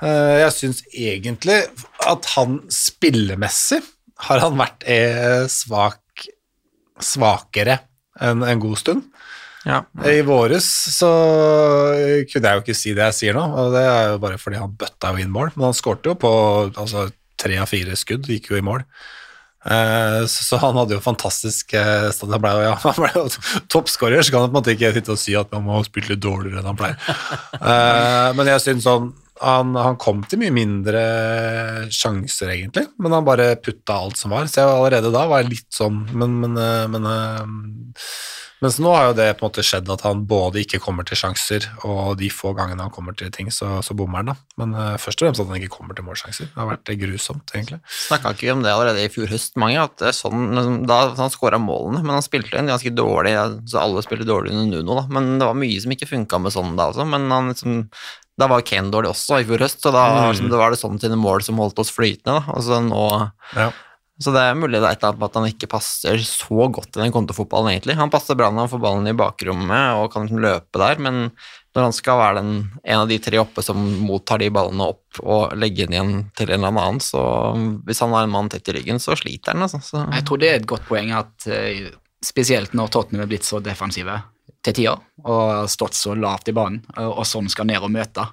Eh, Jeg syns egentlig at han spillemessig har han vært eh, svak, svakere en, en god stund. Ja. I våres så kunne jeg jo ikke si det jeg sier nå, og det er jo bare fordi han bøtta jo inn mål, men han skårte jo på altså, tre av fire skudd, gikk jo i mål. Eh, så, han hadde jo fantastisk eh, Han ble ja, [LAUGHS] jo toppskårer, så kan han på en måte ikke sitte og si at han må spilt litt dårligere enn han pleier. Eh, men jeg syns sånn han, han kom til mye mindre sjanser, egentlig, men han bare putta alt som var. Så jeg allerede da var jeg litt sånn Men, men, men mens nå har jo det på en måte skjedd at han både ikke kommer til sjanser, og de få gangene han kommer til ting, så, så bommer han, da. Men uh, først og fremst at han ikke kommer til målsjanser. Det har vært eh, grusomt, egentlig. Snakka ikke om det allerede i fjor høst, mange, at er sånn, liksom, da han skåra målene, men han spilte en ganske dårlig, så alle spilte dårlig under Nuno, da, men det var mye som ikke funka med sånn da også, men han liksom, da var Kane dårlig også i fjor høst, så da, liksom, da var det sånn sine mål som holdt oss flytende, da, Altså nå, Ja. Så det er mulig det er at han ikke passer så godt i den kontofotballen, egentlig. Han passer bra når han får ballen i bakrommet og kan liksom løpe der, men når han skal være den, en av de tre oppe som mottar de ballene opp og legger den igjen til en eller annen, så hvis han har en mann tett i ryggen, så sliter han, altså. Så, Jeg tror det er et godt poeng at eh, spesielt når Tottenham er blitt så defensive til tider og stått så lavt i banen, og, og sånn skal ned og møte,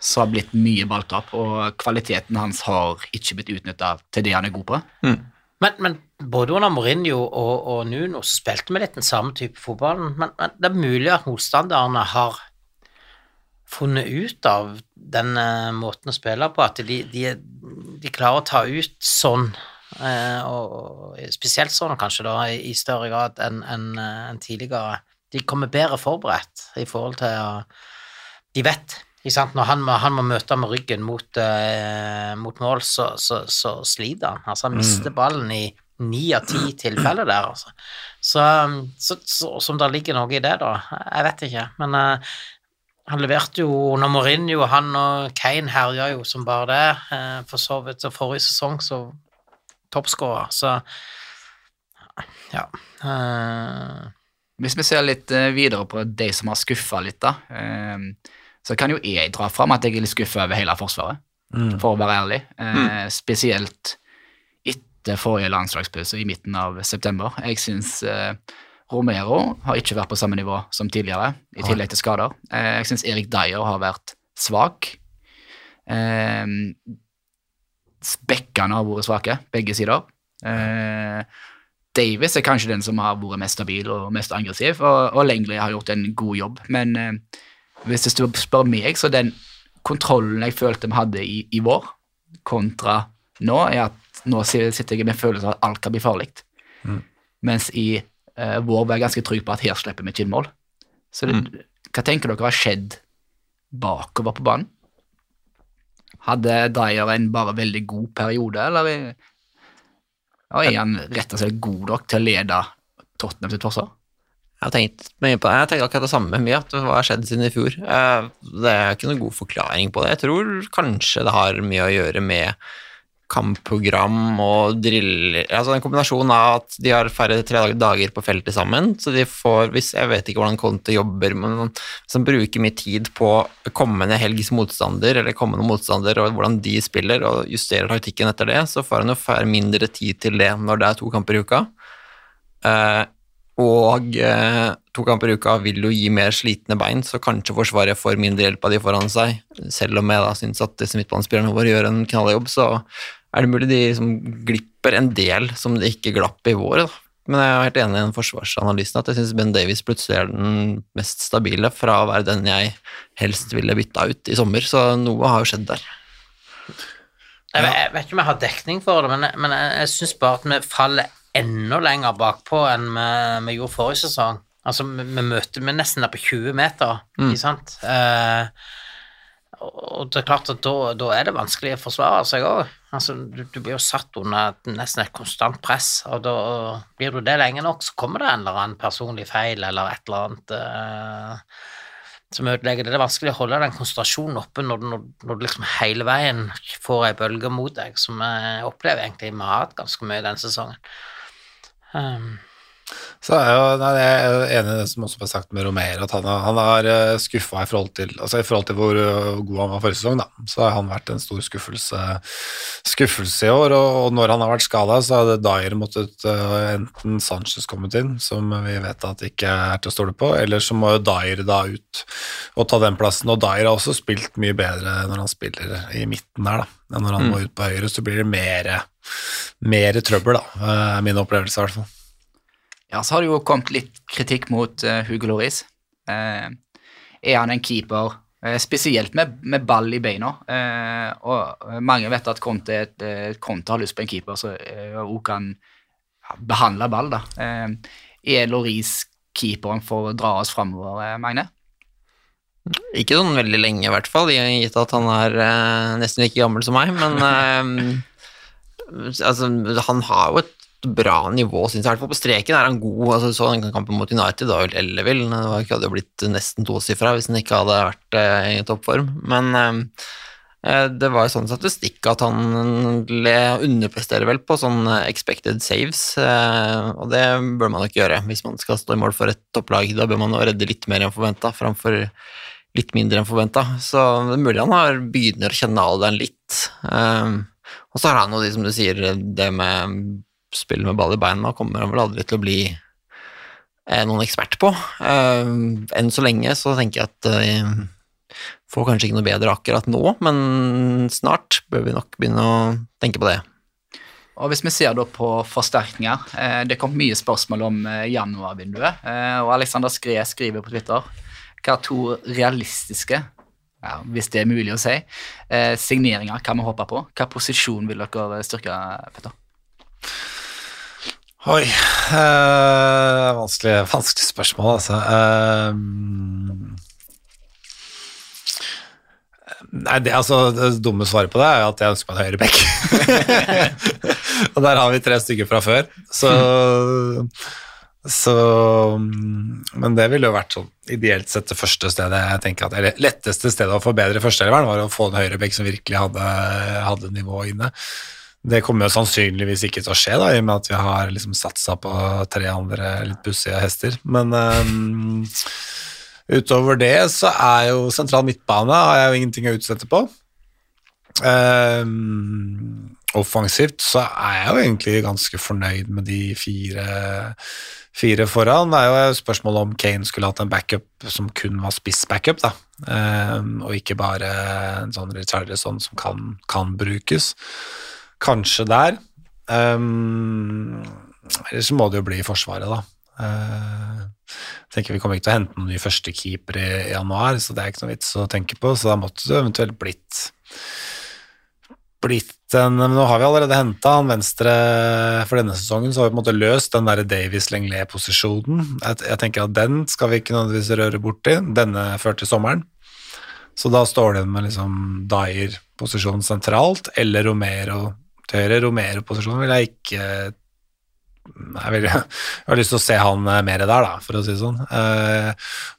så har det blitt mye balltap, og kvaliteten hans har ikke blitt utnytta til det han er god på. Men, men både under Mourinho og, og Nuno så spilte vi litt den samme type fotballen, men, men det er mulig at motstanderne har funnet ut av den eh, måten å spille på, at de, de, de klarer å ta ut sånn, eh, og, spesielt sånn kanskje da, i, større grad enn en, en tidligere. De kommer bedre forberedt i forhold til å De vet, når han må, han må møte med ryggen mot, uh, mot mål, så, så, så sliter han. Altså, han mister ballen i ni av ti tilfeller der, altså. Så, så, som det ligger noe i det, da. Jeg vet ikke, men uh, han leverte jo under Mourinho, han og Kane herja jo som bare det. Uh, for så vidt så forrige sesong så toppskårer, så ja. Hvis vi ser litt videre på de som har skuffa litt, da, så kan jo jeg dra fram at jeg er litt skuffa over hele Forsvaret, for å være ærlig. Eh, Spesielt etter forrige landslagspause i midten av september. Jeg syns eh, Romero har ikke vært på samme nivå som tidligere, i tillegg til skader. Eh, jeg syns Erik Dyer har vært svak. Eh, Bekkene har vært svake, begge sider. Eh, Davis er kanskje den som har vært mest stabil og mest aggressiv, og, og Langley har gjort en god jobb. Men eh, hvis du spør meg, så den kontrollen jeg følte vi hadde i, i vår, kontra nå, er at nå sitter jeg med følelsen av at alt kan bli farlig. Mens i uh, vår var jeg ganske trygg på at her slipper vi ikke inn mål. Så det, hva tenker dere har skjedd bakover på banen? Hadde Dyer en bare veldig god periode, eller er, er han rett og slett god nok til å lede Tottenham sitt forsvar? Jeg har tenkt mye på det. Jeg tenker akkurat det samme mye, at hva har skjedd siden i fjor. Eh, Det er ikke noen god forklaring på det. Jeg tror kanskje det har mye å gjøre med kampprogram og driller Altså en kombinasjon av at de har færre tre dager på feltet sammen, så de får hvis Jeg vet ikke hvordan Conte jobber, men som bruker mye tid på kommende helgs motstander eller kommende motstander og hvordan de spiller, og justerer taktikken etter det, så får han jo færre mindre tid til det når det er to kamper i uka. Eh, og eh, to kamper i uka vil jo gi mer slitne bein, så kanskje Forsvaret får mindre hjelp av de foran seg. Selv om jeg da syns at disse midtbanespillerne våre gjør en knalljobb, så er det mulig de liksom glipper en del som det ikke glapp i vår. Da. Men jeg er helt enig i den forsvarsanalysen at jeg syns Ben Davies plutselig er den mest stabile fra å være den jeg helst ville bytta ut i sommer, så noe har jo skjedd der. Jeg, vet, jeg vet ikke om jeg har dekning for det, men, men jeg, jeg syns bare at vi faller enda lenger bakpå enn vi, vi gjorde forrige sesong. Altså, vi, vi møter vi nesten der på 20 meter, ikke sant? Eh, og det er klart at da, da er det vanskelig å forsvare seg òg. Altså, du, du blir jo satt under nesten et konstant press, og da blir du det lenge nok, så kommer det en eller annen personlig feil eller et eller annet eh, som ødelegger det. Det er vanskelig å holde den konsentrasjonen oppe når, når, når du liksom hele veien får ei bølge mot deg, som jeg opplever egentlig vi har hatt ganske mye denne sesongen. Um, Så er jo, nei, jeg er jo enig i det som også ble sagt med Romero, at han, har- han har skuffa i forhold til altså i forhold til hvor uh, god han var forrige sesong, da. Så har han vært en stor skuffelse, skuffelse i år, og, og når han har vært skada, så hadde Dyer måttet uh, enten Sanchez kommet inn, som vi vet at ikke er til å stole på, eller så må jo Dyer da ut og ta den plassen. Og Dyer har også spilt mye bedre når han spiller i midten der, da. enn når han må ut på høyre, så blir det mer, mer trøbbel, da. er min opplevelse, i hvert fall. Ja, så har det jo kommet litt kritikk mot uh, Hugo Lloris. Uh, er han en keeper, eh, spesielt med, med ball i beina? Eh, og mange vet at Conte, et, eh, Conte har lyst på en keeper som eh, også kan behandle ball. da. Eh, er Lloris keeperen for å dra oss framover, eh, Magne? Ikke sånn veldig lenge, i hvert fall, gitt at han er eh, nesten like gammel som meg, men [LAUGHS] eh, altså, han har jo et bra nivå, synes jeg. I hvert fall på streken er han god. Altså, så den kampen mot United, da vel Ellevill. Det var- hadde jo blitt nesten tosifra hvis han ikke hadde vært eh, i toppform. Men eh, det var jo sånn statistikk at han underpresterer vel på sånn eh, expected saves, eh, og det bør man ikke gjøre hvis man skal stå i mål for et topplag. Da bør man jo redde litt mer enn forventa, framfor litt mindre enn forventa. Så det er mulig han har begynner å kjenne alderen litt. Um, og så er han jo de, som du sier, det med spill med ball i beina kommer han vel aldri til å bli eh, noen ekspert på. Um, enn så lenge så tenker jeg at uh, får kanskje ikke noe bedre akkurat nå, men snart bør vi nok begynne å tenke på det. Og Hvis vi ser da på forsterkninger eh, Det kom mye spørsmål om eh, januarvinduet. Eh, og Alexander Skre skriver på Twitter hva to realistiske, ja, hvis det er mulig å si, eh, signeringer kan vi håpe på. Hva posisjon vil dere styrke, Petter? Oi eh, vanskelig, vanskelig spørsmål, altså. Eh, nei, det, altså, det dumme svaret på det er at jeg ønsker meg en høyre bekk. [LAUGHS] og der har vi tre stykker fra før, så så Men det ville jo vært sånn ideelt sett det første stedet jeg tenker at Eller letteste stedet å forbedre førsteelveren var å få en høyrebekk som virkelig hadde, hadde nivå inne. Det kommer jo sannsynligvis ikke til å skje, da, i og med at vi har liksom satsa på tre andre litt bussige hester. Men um, utover det så er jo sentral midtbane har jeg jo ingenting å utsette på. Um, offensivt så er jeg jo egentlig ganske fornøyd med de fire, fire foran. Det er jo spørsmålet om Kane skulle hatt en backup som kun var spiss-backup, da. Um, og ikke bare en sånn Richarlison som kan, kan brukes. Kanskje der. Um, så må det jo bli i Forsvaret, da. Uh, tenker Vi kommer ikke til å hente noen ny førstekeeper i, i januar, så det er ikke noe vits å tenke på. Så da måtte det eventuelt blitt blitt en Men nå har vi allerede henta han venstre for denne sesongen, så har vi på en måte løst den der Davies-Lenglet-posisjonen. Jeg, jeg tenker at den skal vi ikke nødvendigvis røre borti, denne før til sommeren. Så da står det med liksom Dyer-posisjonen sentralt, eller Romero til høyre. Romero-posisjonen vil jeg ikke jeg, vil, [LAUGHS] jeg har lyst til å se han mer der, da, for å si det sånn. Eh,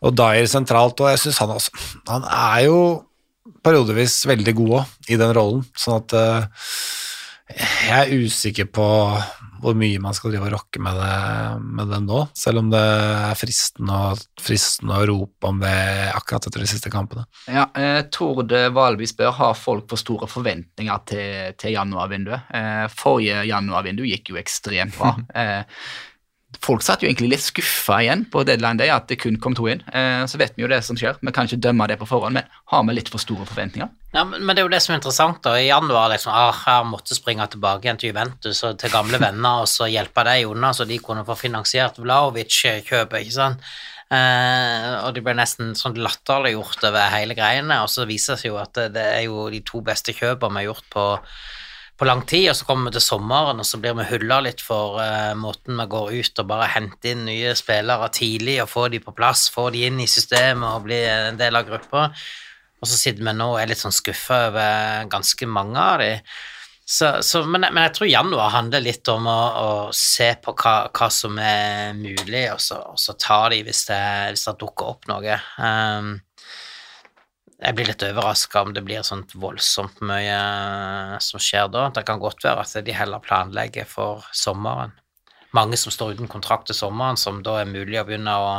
og Dyer sentralt, og jeg syns han også Han er jo periodevis veldig god òg i den rollen, sånn at uh, jeg er usikker på hvor mye man skal drive og rocke med det, med det nå, selv om det er fristende, fristende å rope om det akkurat etter de siste kampene. Ja, eh, Tord Valby spør har folk for store forventninger til, til januarvinduet. Eh, forrige januarvindu gikk jo ekstremt bra. [LAUGHS] Eh, folk satt jo egentlig litt skuffa igjen på deadline day, at det kun kom to inn. Eh, så vet vi jo det som skjer. Vi kan ikke dømme det på forhånd, men har vi litt for store forventninger? Ja, men, men det er jo det som er interessant. da, I januar liksom, ah, her måtte springe tilbake igjen til Juventus og til gamle venner og så hjelpe dem unna, så de kunne få finansiert Vlaovic-kjøpet. ikke sant? Eh, og de ble nesten sånn latterliggjort over hele greiene, og så viser det seg jo at det, det er jo de to beste kjøpene vi har gjort på på lang tid, og så kommer vi til sommeren, og så blir vi hulla litt for uh, måten vi går ut og bare henter inn nye spillere tidlig og får de på plass, får de inn i systemet og blir en del av gruppa. Og så sitter vi nå og er litt sånn skuffa over ganske mange av de. Så, så, men, men, jeg tror januar handler litt om å, å se på hva, hva, som er mulig, og så, og så ta de hvis det, hvis det dukker opp noe. Um, jeg blir litt overraska om det blir sånt voldsomt mye som skjer da. Det kan godt være at de heller planlegger for sommeren. Mange som står uten kontrakt til sommeren, som da er mulig å begynne å,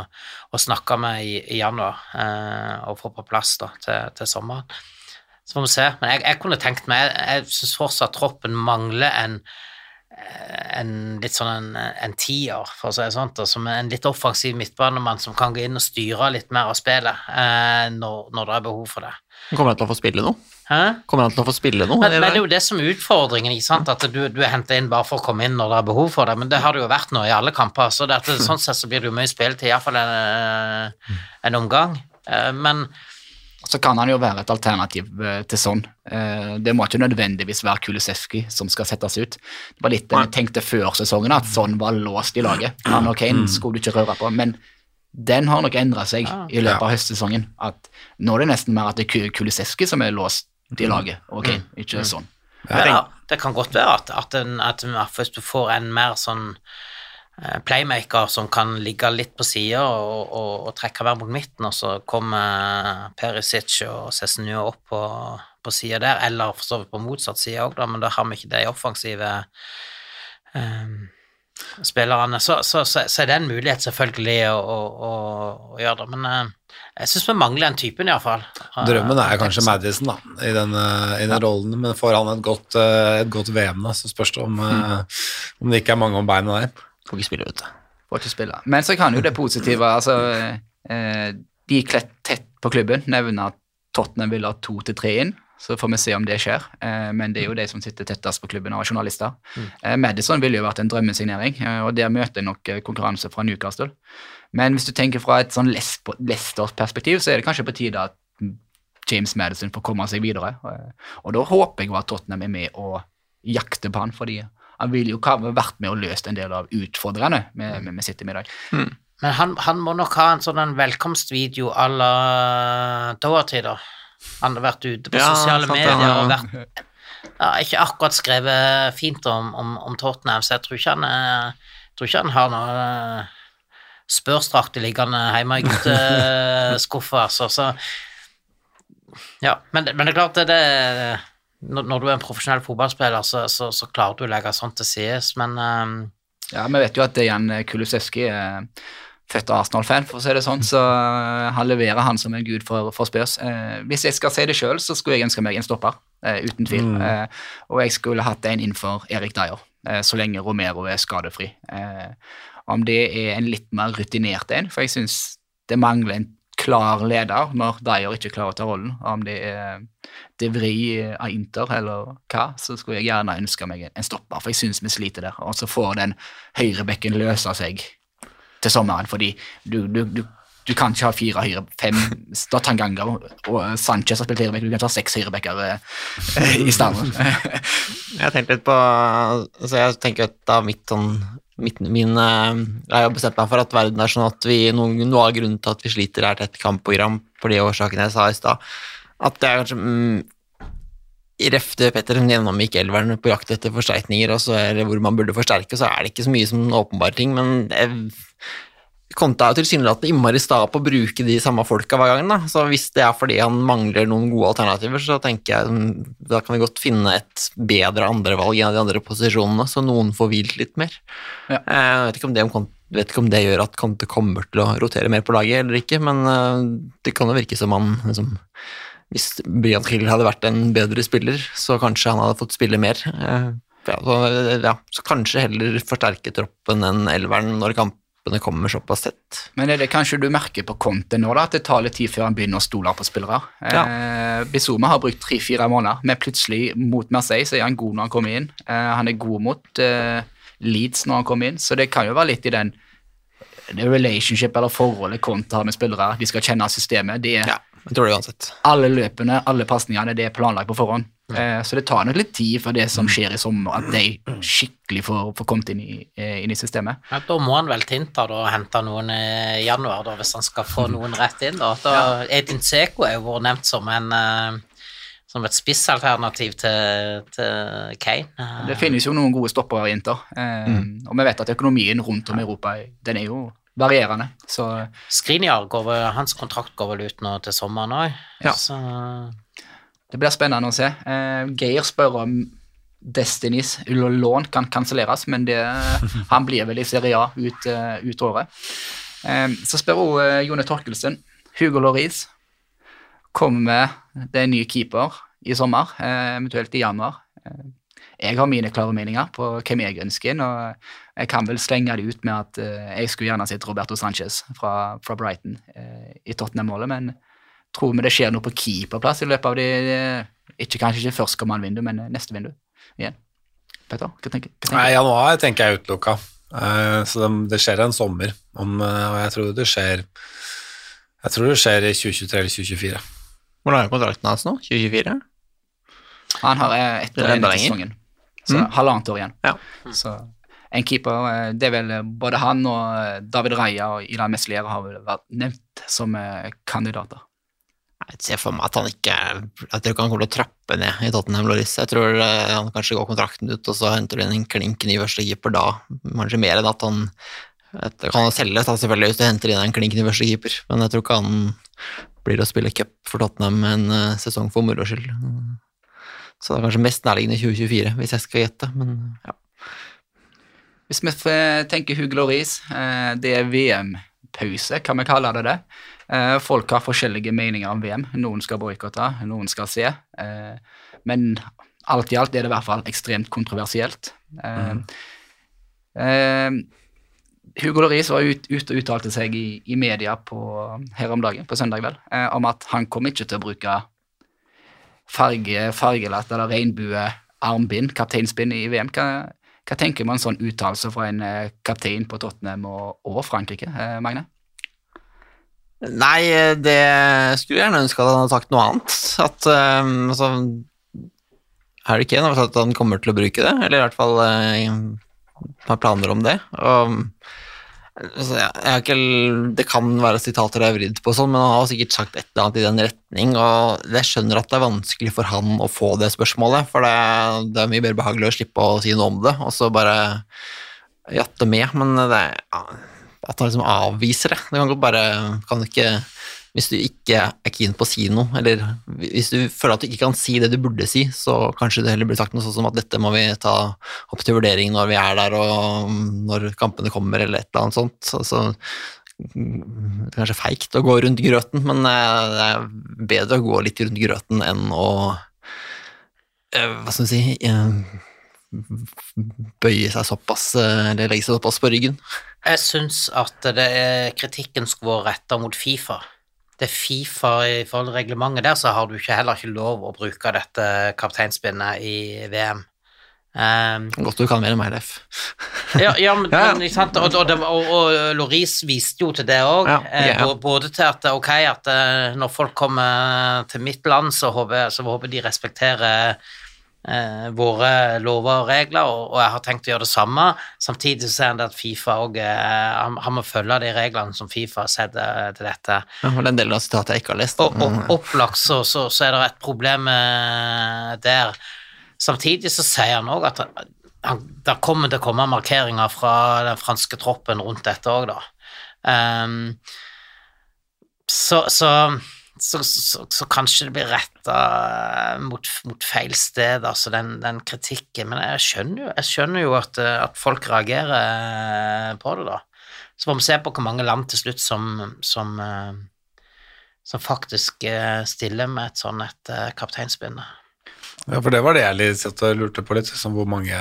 å snakke med i, i januar eh, og få på plass da, til, til, sommeren. Så får vi se. Men jeg, jeg kunne tenkt meg Jeg, jeg syns fortsatt troppen mangler en en litt sånn en, en tier, for å si det sånn, som en litt offensiv midtbanemann som kan gå inn og styre litt mer av spillet eh, når, når, det er behov for det. Kommer han til å få spille noe? Hæ? Kommer han til å få spille noe? Men, men det er jo det som er utfordringen, ikke sant? at du, du er henta inn bare for å komme inn når det er behov for det, men det har det jo vært nå i alle kamper, så det, sånn sett så blir det jo mye spill til iallfall en, en omgang. Eh, men så kan han jo være et alternativ eh, til sånn. Eh, det må ikke nødvendigvis være Kulisevskij som skal settes ut. Det var litt det vi tenkte før sesongen, at sånn var låst i laget. Han og Kane skulle du ikke røre på. Men den har nok endra seg i løpet av høstsesongen. At nå er det nesten mer at det er Kulisevskij som er låst i laget, og Kane, ikke sånn. Ja, det kan godt være at, at, en, at hvis du får en mer sånn playmaker som kan ligge litt på sida og, og, og, trekke hver mot midten, og så kommer Perisic og Cézinho opp på, på sida der, eller for så vidt på motsatt side òg, men da har vi ikke de offensive um, spillerne. Så, så, så, så, er det en mulighet, selvfølgelig, å, å, å gjøre det, men uh, jeg syns vi mangler den typen, iallfall. Drømmen er kanskje Madison, da, i den, i den rollen, men får han et godt, et godt VM, da, så spørs det om, mm. om det ikke er mange om beina der. Får ikke spille, vet du. Får ikke spille. Men så kan jo det positive altså, eh, De klett tett på klubben nevner at Tottenham vil ha to til tre inn. Så får vi se om det skjer. Eh, men det er jo de som sitter tettest på klubben av journalister. Mm. Eh, Madison ville jo vært en drømmesignering, eh, og der møter jeg nok eh, konkurranse fra Newcastle. Men hvis du tenker fra et sånn Leicester-perspektiv, så er det kanskje på tide at James Madison får komme seg videre. Eh, og da håper jeg jo at Tottenham er med og jakter på han, fordi han ville jo vært med og løst en del av utfordrerne vi, sitter med i dag. Men han, han må nok ha en sånn velkomstvideo à la Doherty, da. Han har vært ute på Ja, sosiale sant medier og vært ja, Ikke akkurat skrevet fint om, om, om Tottenham, så jeg tror ikke han, jeg tror ikke han har noe eh, spørsdrakter liggende hjemme i gutteskuffa, altså. Så Ja, men, men det er klart det, det når, når du er en profesjonell fotballspiller, så, så, så klarer du å legge sånt til sides, men um... Ja, Vi vet jo at Jan Kulusevski er født Arsenal-fan, for å si det sånn, så eh, han leverer han som en gud for, for Spurs. Eh, hvis jeg skal si det sjøl, så skulle jeg ønske meg en stopper, eh, uten tvil. Eh, og jeg skulle hatt en innenfor Erik Dyer, eh, så lenge Romero er skadefri. Eh, om det er en litt mer rutinert en, for jeg syns det mangler en klar leder når Dyer ikke klarer å ta rollen. Om det er De Vri av Inter eller hva, så skulle jeg gjerne ønske meg en stopper, for jeg syns vi sliter der. Og så får den høyrebekken løse seg til sommeren, fordi du, du, du, du kan ikke ha fire høyre, fem da og Sanchez har spilt høyrebekk, du kan ikke ha seks høyrebekker eh, i stedet. [LAUGHS] Jeg tenkte litt på altså Jeg tenker at da mitt sånn mitt, min, eh, Jeg har bestemt meg for at verden er sånn at vi, noen, noe av grunnen til at vi sliter, er tett kampprogram for de årsakene jeg sa i stad. At det er kanskje mm, i ref Petter som gjennomgikk elveren på jakt etter forsterkninger, og så er det hvor man burde forsterke, så er det ikke så mye som åpenbare ting, men jeg, Conte er jo tilsynelatende innmari sta på å bruke de samme folka hver gang, da. Så hvis det er fordi han mangler noen gode alternativer, så tenker jeg mm, da kan vi godt finne et bedre andrevalg i de andre posisjonene, så noen får hvilt litt mer. Ja. Eh, Jeg vet ikke, om det, vet ikke om det gjør at Konte kommer til å rotere mer på laget eller ikke, men eh, det kan jo virke som han liksom Hvis Brian Hill hadde vært en bedre spiller, så kanskje han hadde fått spille mer. Eh, Ja, så, ja, så kanskje heller forsterke troppen enn elveren når kampene kommer såpass tett. Men er det kanskje du merker på Conte nå, da, at det tar litt tid før han begynner å stole på spillere? Eh, Bizuma har brukt tre-fire måneder, men plutselig mot Marseille så er han god når han kommer inn. Eh, han er god mot eh, Leeds når han kommer inn, så det kan jo være litt i den relationship eller forholdet Conte har med spillere. De skal kjenne systemet. Det er Ja, jeg tror det uansett. alle løpene, alle pasningene, det er planlagt på forhånd. Eh, så det tar nok litt tid for det som skjer i sommer, at de skikkelig får, får kommet inn i, eh, inn i systemet. Ja, da må han vel til Inter da, og hente noen i januar, da, hvis han skal få noen rett inn. Da. Da, Edin Seko er jo vært nevnt som, en, eh, som et spissalternativ til, til Kane. Eh, Det finnes jo noen gode stoppere i Inter, eh, og vi vet at økonomien rundt om i Europa den er jo varierende. Så Skriniar, går vel, hans kontrakt går vel ut nå til sommeren òg. Ja. Så det blir spennende å se. Eh, Geir spør om Destinys lån kan kanselleres, men det, [LAUGHS] han blir vel i Serie A ut, eh, ut året. Eh, så spør hun Jone Torkelsen. Hugo Loris kommer det en ny keeper i sommer, eventuelt i januar. Eh, jeg har mine klare meninger på hvem jeg ønsker inn, og jeg kan vel slenge det ut med at uh, jeg skulle gjerne sett Roberto Sanchez fra, fra Brighton uh, i Tottenham-målet, men tror vi det skjer noe på keeperplass i løpet av de... ikke kanskje ikke førstkommende vindu, men neste vindu igjen. Petter, hva tenker, hva tenker Nei, januar tenker jeg er utelukka. Uh, så det, det skjer en sommer, om, eh, og jeg tror det skjer Jeg tror det skjer i 2023 eller 2024. Hvor lang er kontrakten hans nå? 2024? Han har eh, ett år igjen i sesongen, så Mm. halvannet år igjen. Ja. Så en keeper, eh, det er vel eh, både han og David Raja og Ilan Meslier har vel vært nevnt som kandidater. Jeg ser for meg at han ikke Jeg tror ikke han kommer til å trappe ned i Tottenham Loris. Jeg tror han kanskje går kontrakten ut, og så henter du en klink ny førstekeeper da. Kanskje mer enn at han Det kan selges selvfølgelig hvis du henter inn en klink ny førstekeeper, men jeg tror ikke han blir å spille cup for Tottenham en sesong for moro skyld. Så det er kanskje mest nærliggende 2024, hvis jeg skal gjette, men ja. Hvis vi tenker Hugel og Riis, det er VM-pause, kan vi kalle det det. Eh, Folk har forskjellige meninger om VM. Noen skal boikotte, noen skal se. Eh, Men alt i alt er det i hvert fall ekstremt kontroversielt. Mm. Uh, Hugo Loris var ut- ute og uttalte seg i, i media på, her om dagen, på søndag vel, uh, om at han kom ikke til å bruke farge, fargelatt eller regnbuearmbind, kapteinsbind i VM. Hva, hva tenker man sånn uttalelse fra en eh, kaptein på Tottenham og, og Frankrike, eh, Magne? Nei, det skulle jeg gjerne ønske at han hadde sagt noe annet. At um, altså Harry Kane har sagt at han kommer til å bruke det, eller i hvert fall eh, har planer om det. Og, altså, har ikke, det kan være sitater jeg har vridd på, sånn, men han har sikkert sagt et eller annet i den retning. og Jeg skjønner at det er vanskelig for han å få det spørsmålet, for det, det er mye mer behagelig å slippe å si noe om det, og så bare jatte med. Men det, ja, at han liksom avviser det Det kan godt bare kan ikke hvis du ikke er keen på å si noe, eller hvis du føler at du ikke kan si det du burde si, så kanskje det heller blir sagt noe sånn som at dette må vi ta opp til vurdering når vi er der og når kampene kommer, eller et eller annet sånt. Så, så mm, det er kanskje feigt å gå rundt grøten, men eh, det er bedre å gå litt rundt grøten enn å eh, Hva skal vi si eh, Bøye seg såpass, eller legge seg såpass på ryggen. Jeg syns at kritikken skulle vært retta mot Fifa. Det Fifa i forhold til reglementet der, så har du ikke, heller ikke lov å bruke dette kapteinspinnet i VM. Um, Godt du kan mer enn meg, Leif. ja, ja, men, [LAUGHS] Ja, ja. sant? Og, og, og, og Loris viste jo til det òg. Ja. Både til at ok, at eh, når folk kommer til mitt land, så håper, så håper de respekterer eh, våre lover og regler, og, og jeg har tenkt å gjøre det samme. Samtidig så sier han det at Fifa òg han, han må følge de reglene som Fifa setter til dette. Ja, det er en av sitatet jeg ikke har lest. Og, og opplagt så, så, så er det et problem eh, der. Samtidig så sier han òg at han, det kommer til å komme markeringer fra den franske troppen rundt dette òg, da. Um, så, så, så, så, så kanskje det blir retta mot, mot feil sted, altså den, den kritikken. Men jeg skjønner jo, jeg skjønner jo at, eh, at folk reagerer eh, på det, da. Så får vi se på hvor mange land til slutt som, som eh, som faktisk eh, stiller med et sånn et eh, kapteinspinne. Ja, for det var det jeg litt satt og lurte på litt, liksom, hvor mange,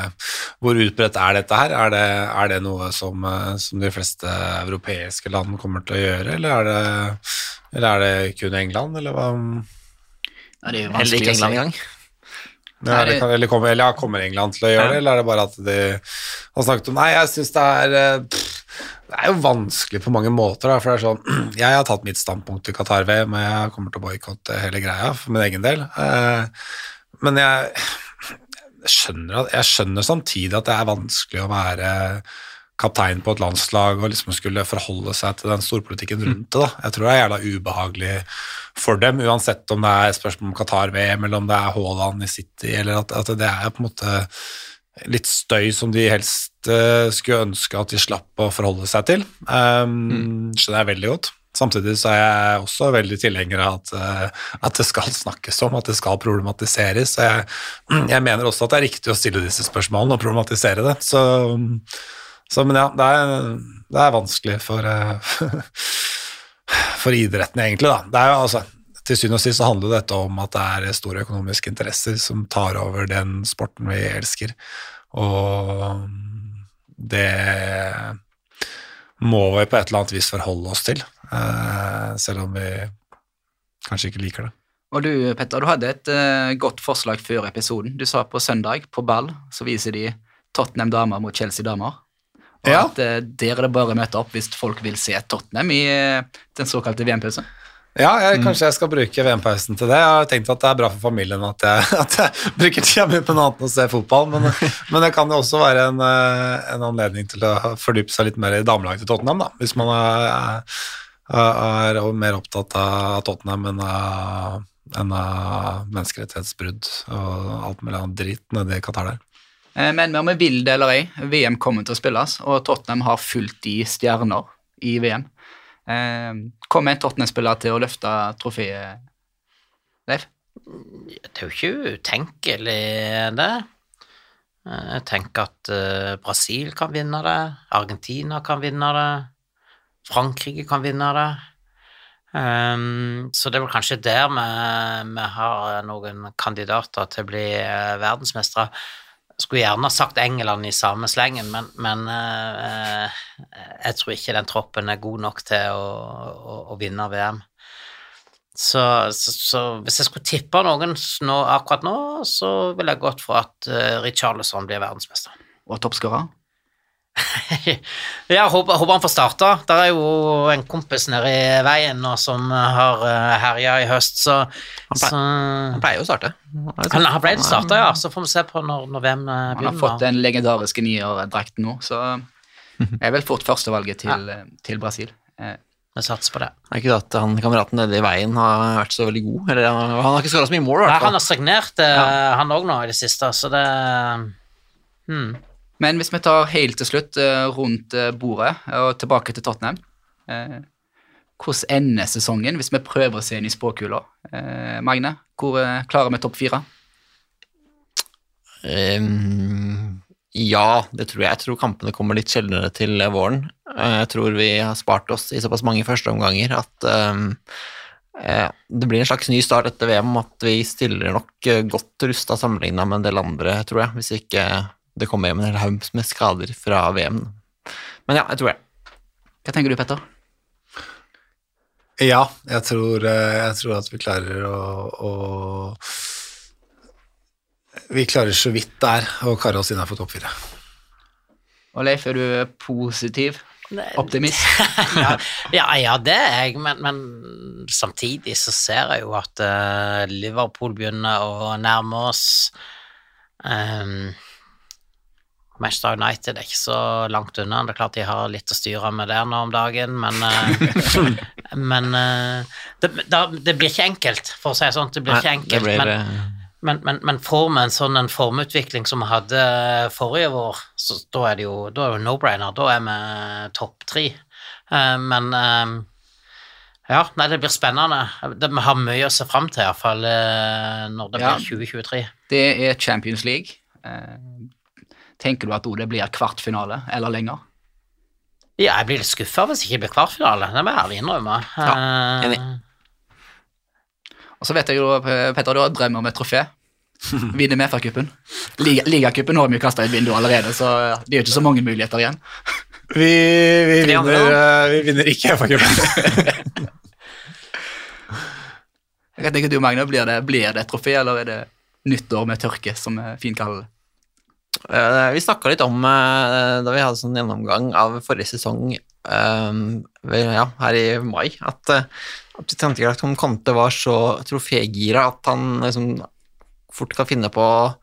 hvor utbredt er dette her? Er det, er det noe som, eh, som de fleste europeiske land kommer til å gjøre, eller er det, eller er det kun England, eller hva? Det er jo Heller ikke. England engang. Ja, Nei, eller, det- kan, eller, kommer, eller ja, kommer England til å gjøre det, eller er det bare at de har snakket om Nei, jeg syns det er eh, pff, Det er jo vanskelig på mange måter, da, for det er sånn [CLEARS THROAT] Jeg har tatt mitt standpunkt i Qatar-VM, og jeg kommer til å boikotte hele greia for min egen del. Eh, men jeg skjønner, at, jeg skjønner samtidig at det er vanskelig å være kaptein på et landslag og liksom skulle forholde seg til den storpolitikken rundt det. da. Jeg tror det er jævla ubehagelig for dem, uansett om det er spørsmål om Qatar-VM, eller om det er Haaland i City, eller at, at det er på en måte litt støy som de helst uh, skulle ønske at de slapp å forholde seg til. Um, Skjønner jeg veldig godt. Samtidig så er jeg også veldig tilhenger av at, uh, at det skal [LAUGHS] snakkes om, at det skal problematiseres. Så jeg, [CLEARS THROAT] jeg mener også at det er riktig å stille disse spørsmålene og problematisere det. Så, så men ja, det er, det er vanskelig for, eh, [LAUGHS] for idretten, egentlig. Da. Det er jo altså, til syvende og sist så handler dette om at det er store økonomiske interesser som tar over den sporten vi elsker. Og det må vi på et eller annet vis forholde oss til, eh, selv om vi kanskje ikke liker det. Og du, Petter, du hadde et eh, godt forslag før episoden. Du sa på søndag, på ball, så viser de Tottenham damer mot Chelsea damer. Og Ja. at eh, der er det bare å møte opp hvis folk vil se Tottenham i eh, den såkalte VM-pausen. Ja, jeg, kanskje jeg skal bruke VM-pausen til det. Jeg har tenkt at det er bra for familien at jeg, [LAUGHS] at jeg bruker tida mi på noe annet enn å se fotball, men, [LAUGHS] men det kan jo også være en, eh, en anledning til å fordype seg litt mer i damelaget til Tottenham, da, hvis man er, er, er mer opptatt av Tottenham enn av, enn av menneskerettighetsbrudd og alt mulig annet dritt nede i Qatar der. Eh, Men om vi vil det eller ei, VM kommer til å spilles, og Tottenham har fulgt i stjerner i VM. Eh, Kommer en Tottenham-spiller til å løfte trofeet, Leif? Det er jo ikke utenkelig, det. Eh, Jeg tenker at eh, Brasil kan vinne det, Argentina kan vinne det, Frankrike kan vinne det. Um, så det er vel kanskje der vi, vi har noen kandidater til å bli verdensmestere. Skulle gjerne sagt England i samme slengen, men, men eh, jeg tror ikke den troppen er god nok til å, å, å vinne VM. Så, så, så hvis jeg skulle tippe noen nå, akkurat nå, så ville jeg gått for at uh, Richarlison blir verdensmester. Og toppskårer? [LAUGHS] Ja, håper, håper han får starta. Der er jo en kompis nede i veien nå som har uh, herja i høst, så Han så- Han pleier jo å starte. Han, han ble starta, ja. Så får vi se på når, når VM begynner. Han har fått den legendariske nierdrakten nå, så [LAUGHS] er vel fort førstevalget til, ja. til Brasil. Eh, Vi satser på det. Er ikke det at han kameraten nede i veien har vært så veldig god. Eller han, han har ikke skåra så mye mål, i Nei, hvert han har stagnert, ja. han òg nå i det siste, så det hmm. Men hvis vi tar helt til slutt eh, rundt eh, bordet og tilbake til Tottenham eh, Hvordan ender sesongen hvis vi prøver å se inn i spåkula? Magne, hvor klarer vi topp fire? Um, ja, det tror jeg. Jeg tror kampene kommer litt sjeldnere til våren. Jeg tror vi har spart oss i såpass mange førsteomganger at eh, det blir en slags ny start etter VM, at vi stiller nok godt rusta sammenligna med en del andre, tror jeg, hvis ikke det kommer hjem en hel haug med skader fra VM. Men ja, jeg tror det. Hva tenker du, Petter? Ja, jeg tror, eh, jeg tror at vi klarer å, å Vi klarer så vidt der å kare oss innafor topp fire. Og Leif, er du positiv? Optimist? [LAUGHS] ja, ja, ja, det er jeg, men, men samtidig så ser jeg jo at eh, Liverpool begynner å nærme oss. Um, Manchester United er ikke så langt unna. Det er klart de har litt å styre med der nå om dagen, men eh, [LAUGHS] Men eh, det, det blir ikke enkelt, for å si det sånn. Det blir ikke det enkelt, blir, men, men, men, men får vi en sånn en formutvikling som vi hadde forrige vår, så da er det jo, da er det no-brainer. Da er vi topp tre. Eh, men ja, nei, det blir spennende. Vi har mye å se fram til, iallfall når det Ja. blir 2023. Det er Champions League. Eh, tenker du at Ode det blir kvartfinale eller lenger? Ja, jeg blir litt skuffa hvis det ikke blir kvartfinale, det må jeg ærlig innrømme. Ja, enig. Og så vet jeg jo, Petter, du har drømmer om et trofé. [LAUGHS] Vinne med FA-cupen. Liga- Ligacupen har vi jo kasta i et vindu allerede, så det er jo ikke så mange muligheter igjen. Vi, vi, vinner, eh, vi vinner ikke FA-cupen. [LAUGHS] Hva tenker du, Magne? Blir det, blir det et trofé, eller er det nyttår med tørke, som er fint kaller det? Eh, Vi snakka litt om eh, da vi hadde sånn gjennomgang av forrige sesong eh, ja, her i mai, at, at vi tenkte at Conte var så trofégira at han liksom fort kan finne på å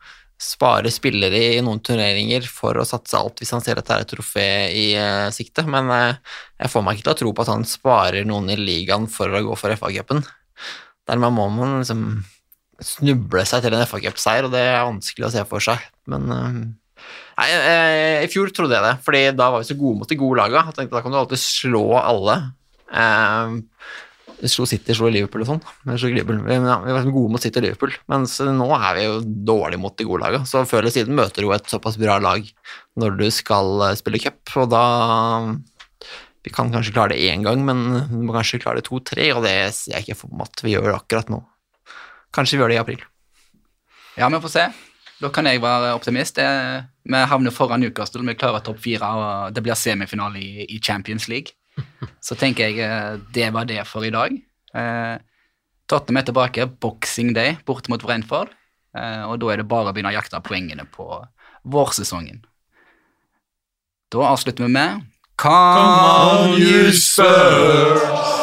spare spillere i noen turneringer for å satse alt hvis han ser at det er et trofé i sikte, men jeg får meg ikke til å tro på at han sparer noen i ligaen for å gå for FA-cupen. Dermed må man liksom snuble seg til en FA Cup-seier, og det er vanskelig å se for seg. Men eh, nei, eh, i fjor trodde jeg det, fordi da var vi så gode mot de gode laga. Jeg tenkte da kan du alltid slå alle. Eh, vi slo City, slo Liverpool og sånn. Vi var gode mot City og Liverpool, mens nå er vi jo dårlige mot de gode laga. Så før eller siden møter du jo et såpass bra lag når du skal eh, spille cup, og da Vi kan kanskje klare det én gang, men vi må kanskje klare det to-tre, og det ser jeg ikke for meg at vi gjør akkurat nå. Kanskje vi gjør det i april. Ja, vi får se. Da kan jeg være optimist. Det- Vi havner foran Newcastle, vi klarer topp fire, og det blir semifinale i, i Champions League. [LAUGHS] Så tenker jeg eh, det var det for i dag. Eh, Tottenham er tilbake boxing day borte mot Brentford, eh, og da er det bare å begynne å jakte poengene på vårsesongen. Da avslutter vi med Come, on, you spur!